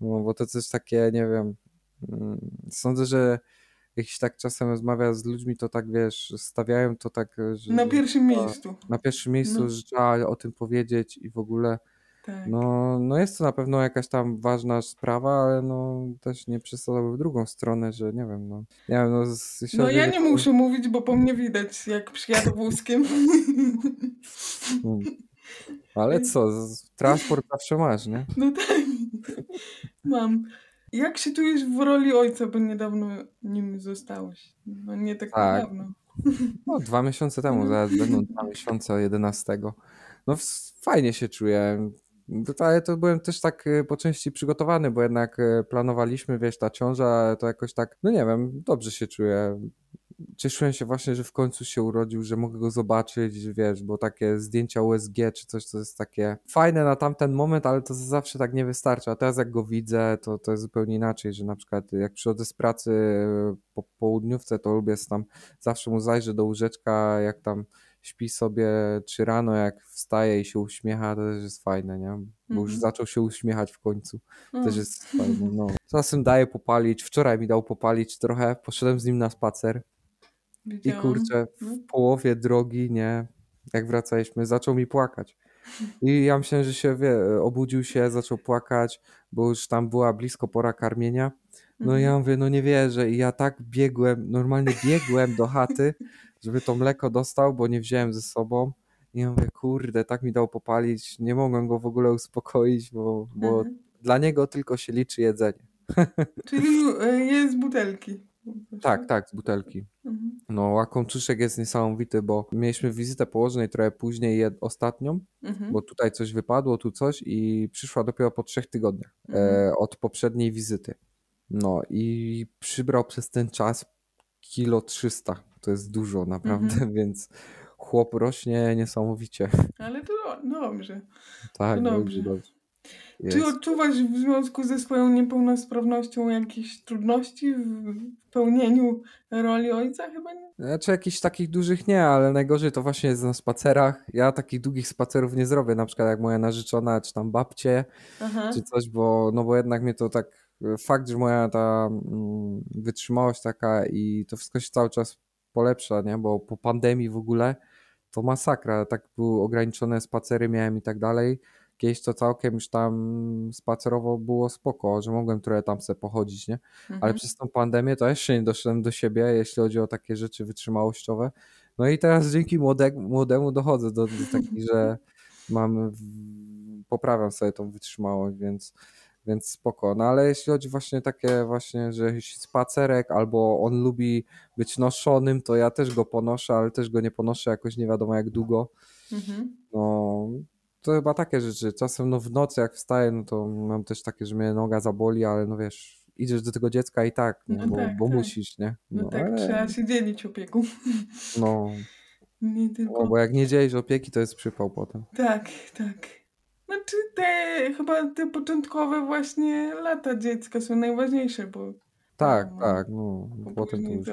no bo to coś takie, nie wiem, mm, sądzę, że jakiś tak czasem rozmawia z ludźmi, to tak, wiesz, stawiają to tak, że Na że pierwszym trzeba- miejscu. na pierwszym miejscu, No. że trzeba o tym powiedzieć i w ogóle, Tak. no, no jest to na pewno jakaś tam ważna sprawa, ale no też nie przesadzałby w drugą stronę, że nie wiem, no, nie wiem, no, z, No ja nie muszę mówić, bo po mnie widać, jak przyjadę wózkiem. Mm. Ale co, transport zawsze masz, nie? No tak. Mam. Jak się czujesz w roli ojca, bo niedawno nim zostałeś? No nie tak, Tak. niedawno. No, dwa miesiące temu, zaraz będą dwa miesiące 11. No fajnie się czuję. Ale to byłem też tak y, po części przygotowany, bo jednak y, planowaliśmy, wiesz, ta ciąża, to jakoś tak, no nie wiem, dobrze się czuję. Cieszyłem się właśnie, że w końcu się urodził, że mogę go zobaczyć, wiesz, bo takie zdjęcia USG czy coś, to jest takie fajne na tamten moment, ale to zawsze tak nie wystarcza. A teraz jak go widzę, to, to jest zupełnie inaczej, że na przykład jak przychodzę z pracy y, po południówce, to lubię tam zawsze mu zajrzę do łóżeczka, jak tam śpi sobie, czy rano jak wstaje i się uśmiecha, to też jest fajne, nie? Bo już Mhm. zaczął się uśmiechać w końcu. O, Też jest fajne, no. Czasem daje popalić, wczoraj mi dał popalić trochę, poszedłem z nim na spacer i kurczę, No. w połowie drogi, nie, jak wracaliśmy, zaczął mi płakać. I ja myślałem, że się, wie, obudził się, zaczął płakać, bo już tam była blisko pora karmienia. No i Mhm. ja mówię, no nie wierzę. I ja tak biegłem, normalnie biegłem do chaty, żeby to mleko dostał, bo nie wziąłem ze sobą. I ja mówię, kurde, tak mi dał popalić, nie mogłem go w ogóle uspokoić, bo, bo Mhm. dla niego tylko się liczy jedzenie. Czyli y, jest z butelki. Tak, tak, z butelki. Mhm. No, łakomczuszek jest niesamowity, bo mieliśmy wizytę położnej trochę później, jed, ostatnią, Mhm. bo tutaj coś wypadło, tu coś i przyszła dopiero po trzech tygodniach Mhm. e, od poprzedniej wizyty. No i przybrał przez ten czas kilo 300. To jest dużo naprawdę, Mhm. więc chłop rośnie niesamowicie. Ale to do- dobrze. Tak, To dobrze, dobrze. dobrze. Czy Jest. odczuwasz w związku ze swoją niepełnosprawnością jakieś trudności w pełnieniu roli ojca? Chyba nie. Znaczy jakichś takich dużych nie, ale najgorzej to właśnie jest na spacerach. Ja takich długich spacerów nie zrobię, na przykład jak moja narzeczona, czy tam babcie, Aha. czy coś, bo, no bo jednak mnie to tak, fakt, że moja ta mm, wytrzymałość taka i to wszystko się cały czas polepsza, nie, bo po pandemii w ogóle to masakra, tak były ograniczone spacery miałem i tak dalej, kiedyś to całkiem już tam spacerowo było spoko, że mogłem trochę tam sobie pochodzić, nie? Ale Mhm. przez tą pandemię to jeszcze nie doszedłem do siebie, jeśli chodzi o takie rzeczy wytrzymałościowe. No i teraz dzięki młode, młodemu dochodzę do, do takiej, że mam, poprawiam sobie tą wytrzymałość, więc, więc spoko. No ale jeśli chodzi właśnie takie właśnie, że spacerek albo on lubi być noszonym, to ja też go ponoszę, ale też go nie ponoszę jakoś nie wiadomo jak długo. Mhm. No, to chyba takie rzeczy. Czasem no w nocy jak wstaję, no to mam też takie, że mnie noga zaboli, ale no wiesz, idziesz do tego dziecka i tak, nie? No bo, tak, bo tak. musisz, nie? No, No, tak, ale, trzeba się dzielić opieką. no, Nie no, tylko. bo jak nie dzielisz opieki, to jest przypał potem. Tak, tak. Znaczy te chyba te początkowe właśnie lata dziecka są najważniejsze, bo, Tak, No, tak, no, bo potem to już. to...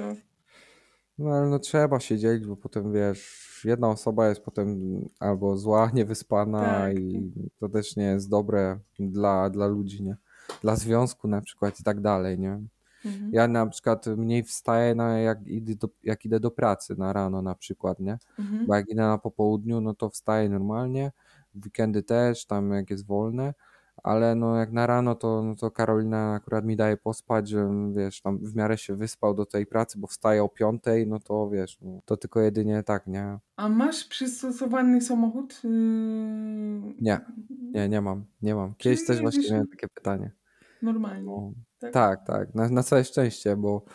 No ale no trzeba się dzielić, bo potem wiesz, jedna osoba jest potem albo zła, niewyspana Tak. i to też nie jest dobre dla, dla ludzi, nie? Dla związku na przykład i tak dalej, nie? Mhm. Ja na przykład mniej wstaję, na jak, idę do, jak idę do pracy na rano na przykład, nie? Mhm. Bo jak idę na popołudniu, no to wstaję normalnie, weekendy też, tam jak jest wolne, ale no jak na rano, to, no to Karolina akurat mi daje pospać, żebym, wiesz, tam w miarę się wyspał do tej pracy, bo wstaję o piątej, no to wiesz, no, to tylko jedynie tak, nie? A masz przystosowany samochód? Yy... Nie, Nie, nie mam, nie mam. Kiedyś Czyli też właśnie jedziesz miałem takie pytanie. Normalnie. No, Tak? tak, tak, na, na całe szczęście, bo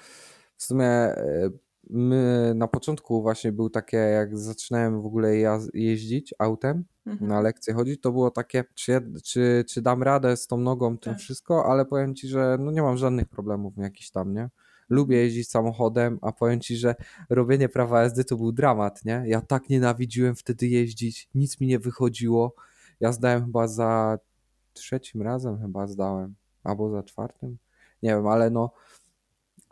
w sumie e, my na początku właśnie był takie, jak zaczynałem w ogóle jeździć autem, Mhm. na lekcje chodzić, to było takie, czy, czy, czy dam radę z tą nogą, tym Tak. wszystko, ale powiem ci, że no nie mam żadnych problemów jakichś tam, nie? Lubię jeździć samochodem, a powiem ci, że robienie prawa jazdy to był dramat, nie? Ja tak nienawidziłem wtedy jeździć, nic mi nie wychodziło. Ja zdałem chyba za trzecim razem chyba zdałem, albo za czwartym, nie wiem, ale no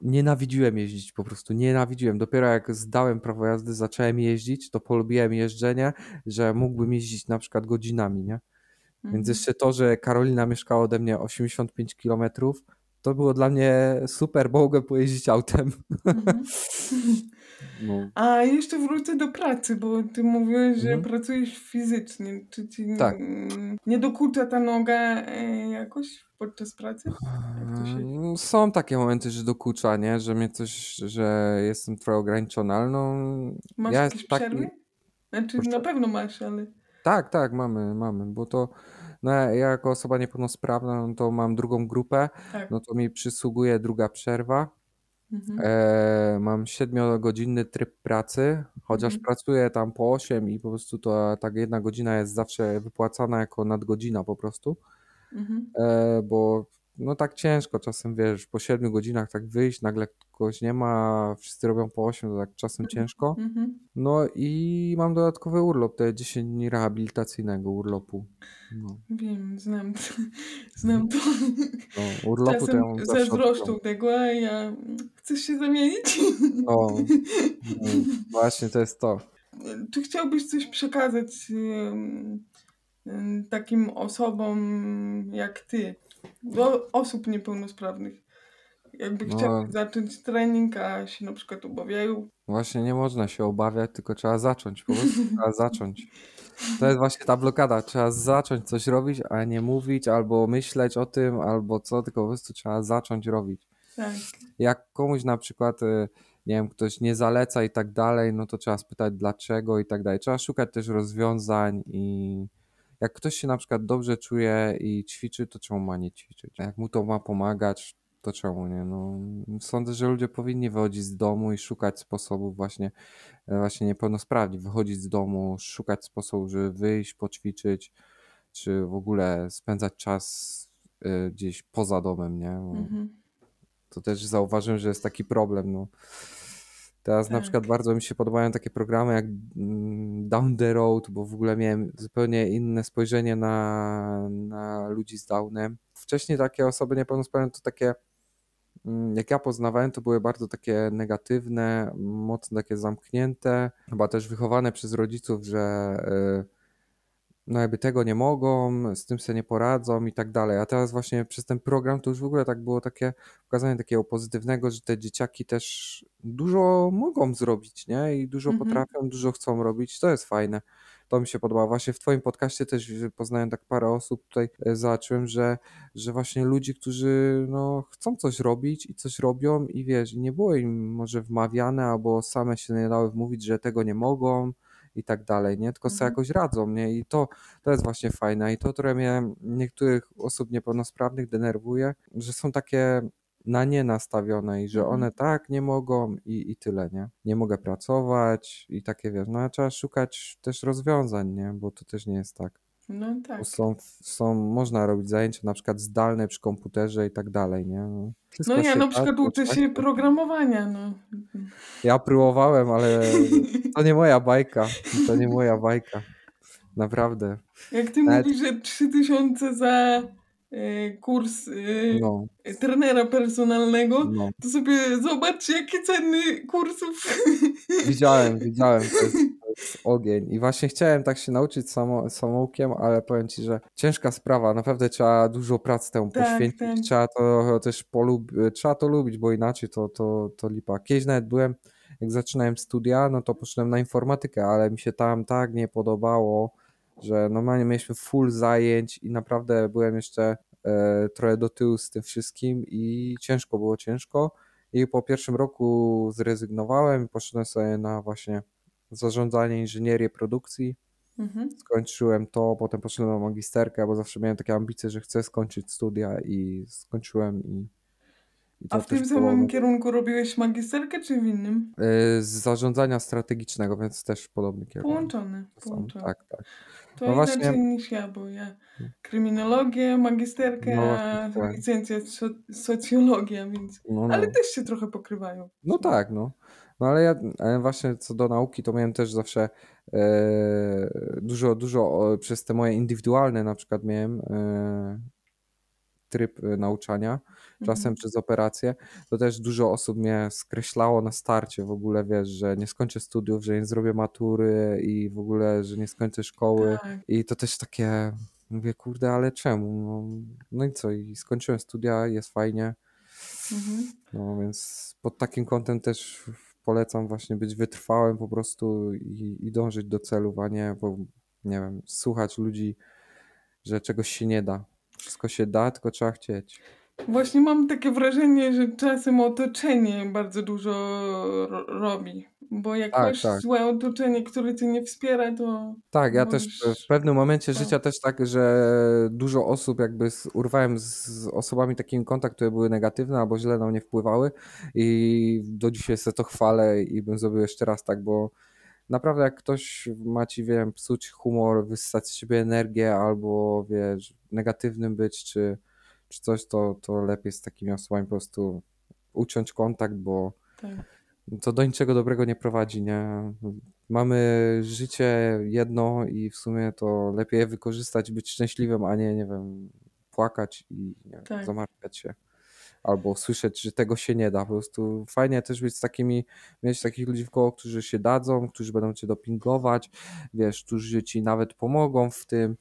nienawidziłem jeździć po prostu, nienawidziłem. Dopiero jak zdałem prawo jazdy, zacząłem jeździć, to polubiłem jeżdżenie, że mógłbym jeździć na przykład godzinami, nie? Więc Mhm. jeszcze to, że Karolina mieszkała ode mnie 85 km, to było dla mnie super, bo mogłem pojeździć autem. Mhm. No, A jeszcze wrócę do pracy, bo ty mówiłeś, że Mhm. pracujesz fizycznie. Czy ci Tak. nie dokucza ta noga e, jakoś podczas pracy? Się... Mm, Są takie momenty, że dokucza, nie? Że mnie coś, że jestem trochę ograniczony, ale no Masz ja jakieś taki... przerwy? Znaczy Proszę? na pewno masz, ale... Tak, tak, mamy, mamy, bo to no, ja jako osoba niepełnosprawna, no to mam drugą grupę, Tak. no to mi przysługuje druga przerwa. Mhm. E, mam siedmiogodzinny tryb pracy, chociaż Mhm. pracuję tam po 8 i po prostu to tak jedna godzina jest zawsze wypłacana jako nadgodzina po prostu, Mhm. e, bo no tak ciężko czasem, wiesz, po 7 godzinach tak wyjść, nagle kogoś nie ma, wszyscy robią po 8, to tak czasem ciężko. Mhm. No i mam dodatkowy urlop, te 10 dni rehabilitacyjnego urlopu. No, Wiem, znam to. Znam to. no urlopu to ja Czasem mam zazdroszczą tego, a ja... Chcesz się zamienić? No, no, właśnie to jest to. Czy chciałbyś coś przekazać takim osobom jak ty, do osób niepełnosprawnych? Jakby No. chciały zacząć trening, a się na przykład obawiają. Właśnie nie można się obawiać, tylko trzeba zacząć, po prostu trzeba zacząć. To jest właśnie ta blokada, trzeba zacząć coś robić, a nie mówić albo myśleć o tym, albo co, tylko po prostu trzeba zacząć robić. Tak. Jak komuś na przykład, y, nie wiem, ktoś nie zaleca i tak dalej, no to trzeba spytać dlaczego i tak dalej. Trzeba szukać też rozwiązań i jak ktoś się na przykład dobrze czuje i ćwiczy, to czemu ma nie ćwiczyć? A jak mu to ma pomagać, to czemu nie? No, sądzę, że ludzie powinni wychodzić z domu i szukać sposobów właśnie, e, właśnie niepełnosprawni, wychodzić z domu, szukać sposobów, żeby wyjść, poćwiczyć, czy w ogóle spędzać czas y, gdzieś poza domem, nie? Mhm. to też zauważyłem, że jest taki problem. No. Teraz na Tak. przykład bardzo mi się podobają takie programy jak mm, Down the Road, bo w ogóle miałem zupełnie inne spojrzenie na, na ludzi z Downem. Wcześniej takie osoby niepełnosprawne to takie, mm, jak ja poznawałem, to były bardzo takie negatywne, mocno takie zamknięte, chyba też wychowane przez rodziców, że y, no jakby tego nie mogą, z tym sobie nie poradzą i tak dalej. A teraz właśnie przez ten program to już w ogóle tak było takie pokazanie takiego pozytywnego, że te dzieciaki też dużo mogą zrobić, nie? I dużo Mhm. potrafią, dużo chcą robić. To jest fajne. To mi się podoba. Właśnie w Twoim podcaście też poznałem tak parę osób tutaj e, zobaczyłem, że, że właśnie ludzi, którzy no, chcą coś robić i coś robią i wiesz, nie było im może wmawiane albo same się nie dały wmówić, że tego nie mogą i tak dalej, nie? Tylko sobie Mhm. jakoś radzą, nie? I to, to jest właśnie fajne. I to, które mnie niektórych osób niepełnosprawnych denerwuje, że są takie na nie nastawione i że Mhm. one tak nie mogą i, i tyle, nie? Nie mogę pracować i takie wiesz, no trzeba szukać też rozwiązań, nie? Bo to też nie jest tak. No Bo tak. są, są, można robić zajęcia na przykład zdalne przy komputerze i tak dalej, nie? No, wszystko No ja się na da, przykład uczę trzeba się programowania, no. Ja próbowałem, ale to nie moja bajka. To nie moja bajka. Naprawdę. Jak ty Nawet- mówisz, że 3000 za e, kurs e, No, trenera personalnego, no. to sobie zobacz, jakie ceny kursów. Widziałem, widziałem, to jest, ogień. I właśnie chciałem tak się nauczyć samo, samoukiem, ale powiem ci, że ciężka sprawa. Naprawdę trzeba dużo pracy temu Tak, poświęcić. tak. Trzeba to też polub... trzeba to lubić, bo inaczej to, to, to lipa. Kiedyś nawet byłem, jak zaczynałem studia, no to poszedłem na informatykę, ale mi się tam tak nie podobało, że normalnie mieliśmy full zajęć i naprawdę byłem jeszcze e, trochę do tyłu z tym wszystkim i ciężko było, ciężko. I po pierwszym roku zrezygnowałem i poszedłem sobie na właśnie zarządzanie inżynierię produkcji. Mhm. Skończyłem to, potem poszedłem na magisterkę, bo zawsze miałem takie ambicje, że chcę skończyć studia i skończyłem i, i A w tym samym kierunku robiłeś magisterkę, czy w innym? y, z zarządzania strategicznego, więc też podobny kierunek. Są- połączone. Tak, tak. To No inaczej właśnie- niż ja, bo ja kryminologię, magisterkę, No a tak. licencja so socjologia, więc... No, no. Ale też się trochę pokrywają. No tak, no. No ale ja właśnie co do nauki, to miałem też zawsze e, dużo, dużo przez te moje indywidualne na przykład miałem e, tryb e, nauczania, czasem Mhm. przez operację, to też dużo osób mnie skreślało na starcie w ogóle, wiesz, że nie skończę studiów, że nie zrobię matury i w ogóle, że nie skończę szkoły Tak. i to też takie, mówię, kurde, ale czemu? No, no i co, i skończyłem studia, jest fajnie, Mhm. no więc pod takim kątem też polecam właśnie być wytrwałym po prostu i, i dążyć do celów, a nie, bo, nie wiem, słuchać ludzi, że czegoś się nie da. Wszystko się da, tylko trzeba chcieć. Właśnie mam takie wrażenie, że czasem otoczenie bardzo dużo ro robi. Bo jak Tak, masz tak. złe otoczenie, które cię nie wspiera, to Tak, ja też możesz... w pewnym momencie tak. życia też tak, że dużo osób jakby z, urwałem z, osobami takimi kontakt, które były negatywne albo źle na mnie wpływały i do dzisiaj sobie to chwalę i bym zrobił jeszcze raz tak, bo naprawdę jak ktoś ma ci, wiem, psuć humor, wyssać z siebie energię albo wiesz, negatywnym być czy, czy coś, to, to lepiej z takimi osobami po prostu uciąć kontakt, bo Tak. to do niczego dobrego nie prowadzi, nie? Mamy życie jedno i w sumie to lepiej je wykorzystać, być szczęśliwym, a nie, nie wiem, płakać i nie Tak. zamartwiać się. Albo słyszeć, że tego się nie da. Po prostu fajnie też być z takimi, mieć takich ludzi w koło, którzy się dadzą, którzy będą cię dopingować, wiesz, którzy ci nawet pomogą w tym.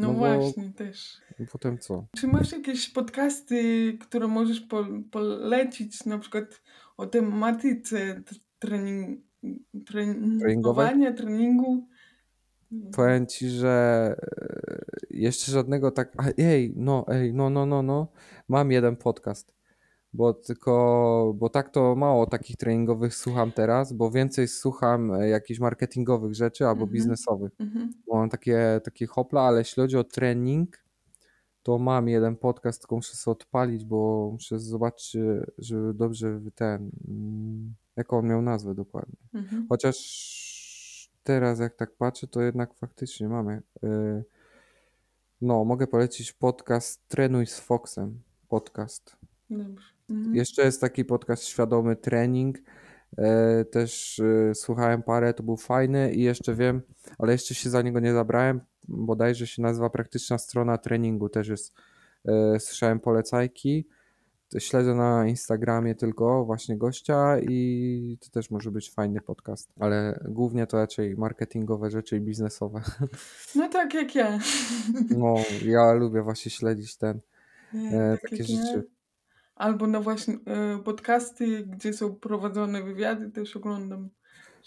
No, No właśnie, też. Potem co? Czy masz jakieś podcasty, które możesz po polecić, na przykład o tematyce t- trening, trenowania, treningu? Powiem ci, że e, jeszcze żadnego tak. A, ej, no, ej, no, no, no, no. Mam jeden podcast. Bo tylko, bo tak to mało takich treningowych słucham teraz, bo więcej słucham e, jakichś marketingowych rzeczy albo Mhm. biznesowych. Mhm. Bo mam takie, takie hopla, ale jeśli chodzi o trening, to mam jeden podcast, tylko muszę sobie odpalić, bo muszę zobaczyć, żeby dobrze ten. mm, Jaką on miał nazwę dokładnie. Mhm. Chociaż teraz jak tak patrzę, to jednak faktycznie mamy. y, No, mogę polecić podcast Trenuj z Foxem. Podcast. Dobrze. Mhm. Jeszcze jest taki podcast Świadomy Trening. e, Też y, słuchałem parę, to był fajny i jeszcze wiem, ale jeszcze się za niego nie zabrałem. Bodajże się nazywa Praktyczna Strona Treningu. Też jest, e, słyszałem polecajki. śledzę na Instagramie tylko właśnie gościa i to też może być fajny podcast, ale głównie to raczej marketingowe rzeczy i biznesowe. No tak jak ja. No, ja lubię właśnie śledzić ten, Nie, e, tak takie jak ja. Albo na właśnie e, podcasty, gdzie są prowadzone wywiady, też oglądam.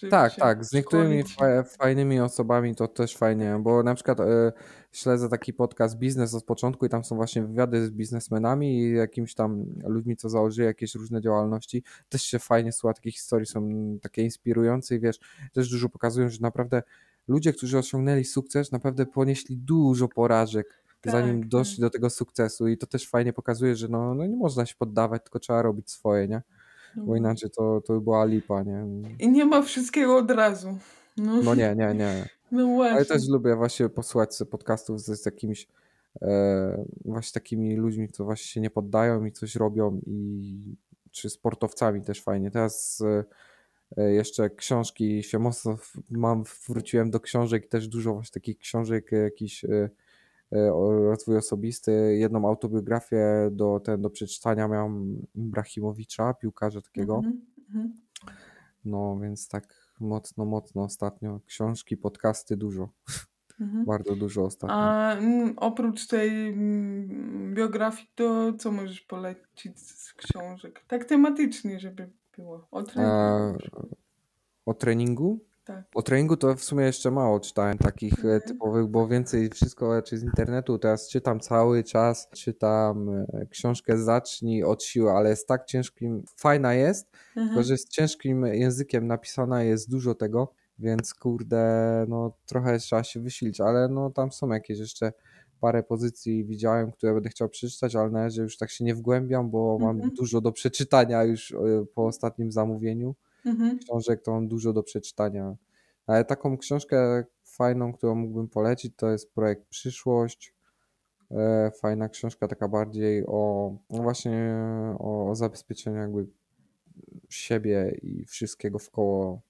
Tak, tak, z niektórymi fa fajnymi osobami to też fajnie, bo na przykład e, śledzę taki podcast Biznes od początku i tam są właśnie wywiady z biznesmenami i jakimiś tam ludźmi, co założyli jakieś różne działalności. Też się fajnie słucha takich historii, są takie inspirujące i wiesz, też dużo pokazują, że naprawdę ludzie, którzy osiągnęli sukces, naprawdę ponieśli dużo porażek, zanim Tak, doszli tak. do tego sukcesu i to też fajnie pokazuje, że no, no nie można się poddawać, tylko trzeba robić swoje, nie? Bo No. inaczej to, to by była lipa, nie? I nie ma wszystkiego od razu. No, No nie, nie, nie. no Ale właśnie. też lubię właśnie posłuchać podcastów z, z jakimiś e, właśnie takimi ludźmi, co właśnie się nie poddają i coś robią i czy sportowcami też fajnie. Teraz e, jeszcze książki się mocno mam, wróciłem do książek i też dużo właśnie takich książek e, jakichś e, e, rozwój osobisty. Jedną autobiografię do, ten, do przeczytania miałem Ibrahimowicza, piłkarza takiego. Mhm, mhm. No więc tak mocno, mocno ostatnio. Książki, podcasty dużo. Mhm. Bardzo dużo ostatnio. A mm, oprócz tej mm, biografii, to co możesz polecić z książek? Tak tematycznie, żeby było. O treningu. E, może. o treningu? Tak. O treningu to w sumie jeszcze mało czytałem takich e, Mhm. typowych, bo więcej wszystko raczej z internetu. Teraz czytam cały czas, czytam e, książkę Zacznij od siły, ale jest tak ciężkim, fajna jest, tylko Mhm. że jest ciężkim językiem napisana, jest dużo tego, więc kurde, no trochę trzeba się wysilić, ale no tam są jakieś jeszcze parę pozycji widziałem, które będę chciał przeczytać, ale na razie już tak się nie wgłębiam, bo mam Mhm. dużo do przeczytania już e, po ostatnim zamówieniu Mhm. książek, to mam dużo do przeczytania. Ale taką książkę fajną, którą mógłbym polecić, to jest projekt Przyszłość. E, Fajna książka, taka bardziej o no właśnie o, o zabezpieczeniu jakby siebie i wszystkiego wkoło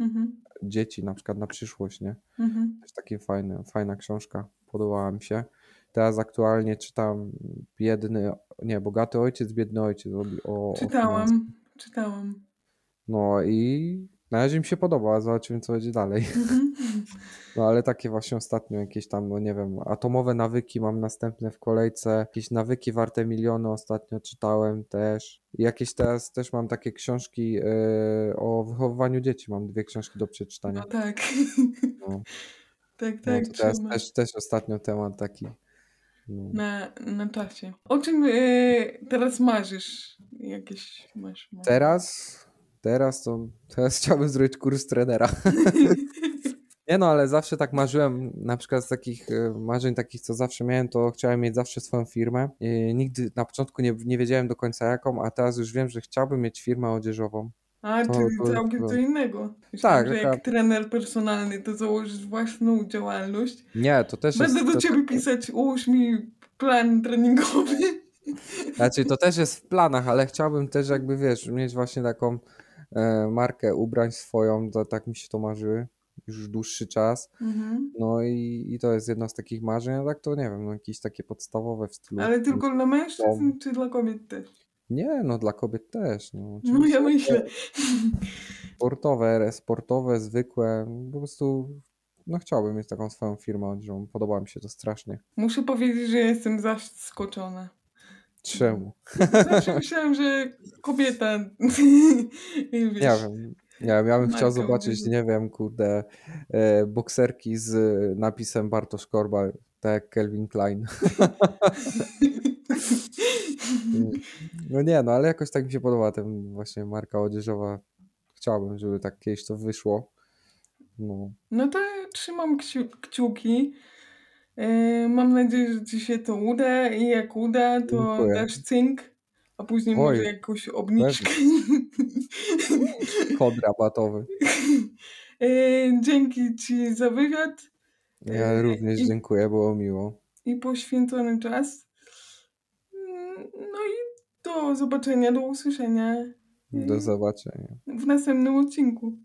Mhm. dzieci, na przykład na przyszłość, nie? Mhm. Też taki fajny, fajna książka, podobała mi się. Teraz aktualnie czytam Biedny, nie, Bogaty Ojciec, Biedny Ojciec o, o, o. Czytałam. No i na razie mi się podoba, zobaczymy co będzie dalej. Mhm. No ale takie właśnie ostatnio jakieś tam, no nie wiem, atomowe nawyki mam następne w kolejce, jakieś nawyki warte miliony ostatnio czytałem też. I jakieś teraz też mam takie książki e, o wychowywaniu dzieci, mam dwie książki do przeczytania. No tak. No, tak, no tak, teraz też, też ostatnio temat taki. No. Na, na czasie. O czym e, teraz marzysz? Jakieś masz marzenia? Teraz, teraz to, teraz chciałbym zrobić kurs trenera. Nie no, ale zawsze tak marzyłem, na przykład z takich e, marzeń takich, co zawsze miałem, to chciałem mieć zawsze swoją firmę. I nigdy na początku nie, nie wiedziałem do końca jaką, a teraz już wiem, że chciałbym mieć firmę odzieżową. A, To- czyli to- całkiem to- co innego. Myślałam, Tak, że jak trener personalny, to założysz własną działalność. Nie, to też Będę jest... do to, ciebie pisać, ułóż mi plan treningowy. Znaczy, to też jest w planach, ale chciałbym też jakby, wiesz, mieć właśnie taką markę ubrań swoją, to, tak mi się to marzyły już dłuższy czas. Mhm. No i, i to jest jedno z takich marzeń, a tak to nie wiem, no jakieś takie podstawowe w stylu... Ale tylko dla mężczyzn, Dom. czy dla kobiet też? Nie, no dla kobiet też. No, No ja myślę. Sportowe, sportowe, zwykłe. Po prostu no chciałbym mieć taką swoją firmę odzieżową. Podoba mi się to strasznie. Muszę powiedzieć, że jestem zaskoczona. Czemu? Zawsze myślałam, że kobieta. Nie wiem. Nie wiem, ja bym chciał zobaczyć, nie wiem, kurde, e, bokserki z napisem Bartosz Korba, tak jak Kelvin Klein. No nie, no ale jakoś tak mi się podoba ten właśnie marka odzieżowa. Chciałbym, żeby tak kiedyś to wyszło. No, No to trzymam kciu- kciuki. E, Mam nadzieję, że ci się to uda i jak uda, to Dziękuję. dasz cynk, a później Oj, może jakąś obniżkę. kod rabatowy. E, Dzięki ci za wywiad Ja E, również i- dziękuję, było miło. i poświęcony czas. Mm, No i do zobaczenia, do usłyszenia Do zobaczenia. w następnym odcinku.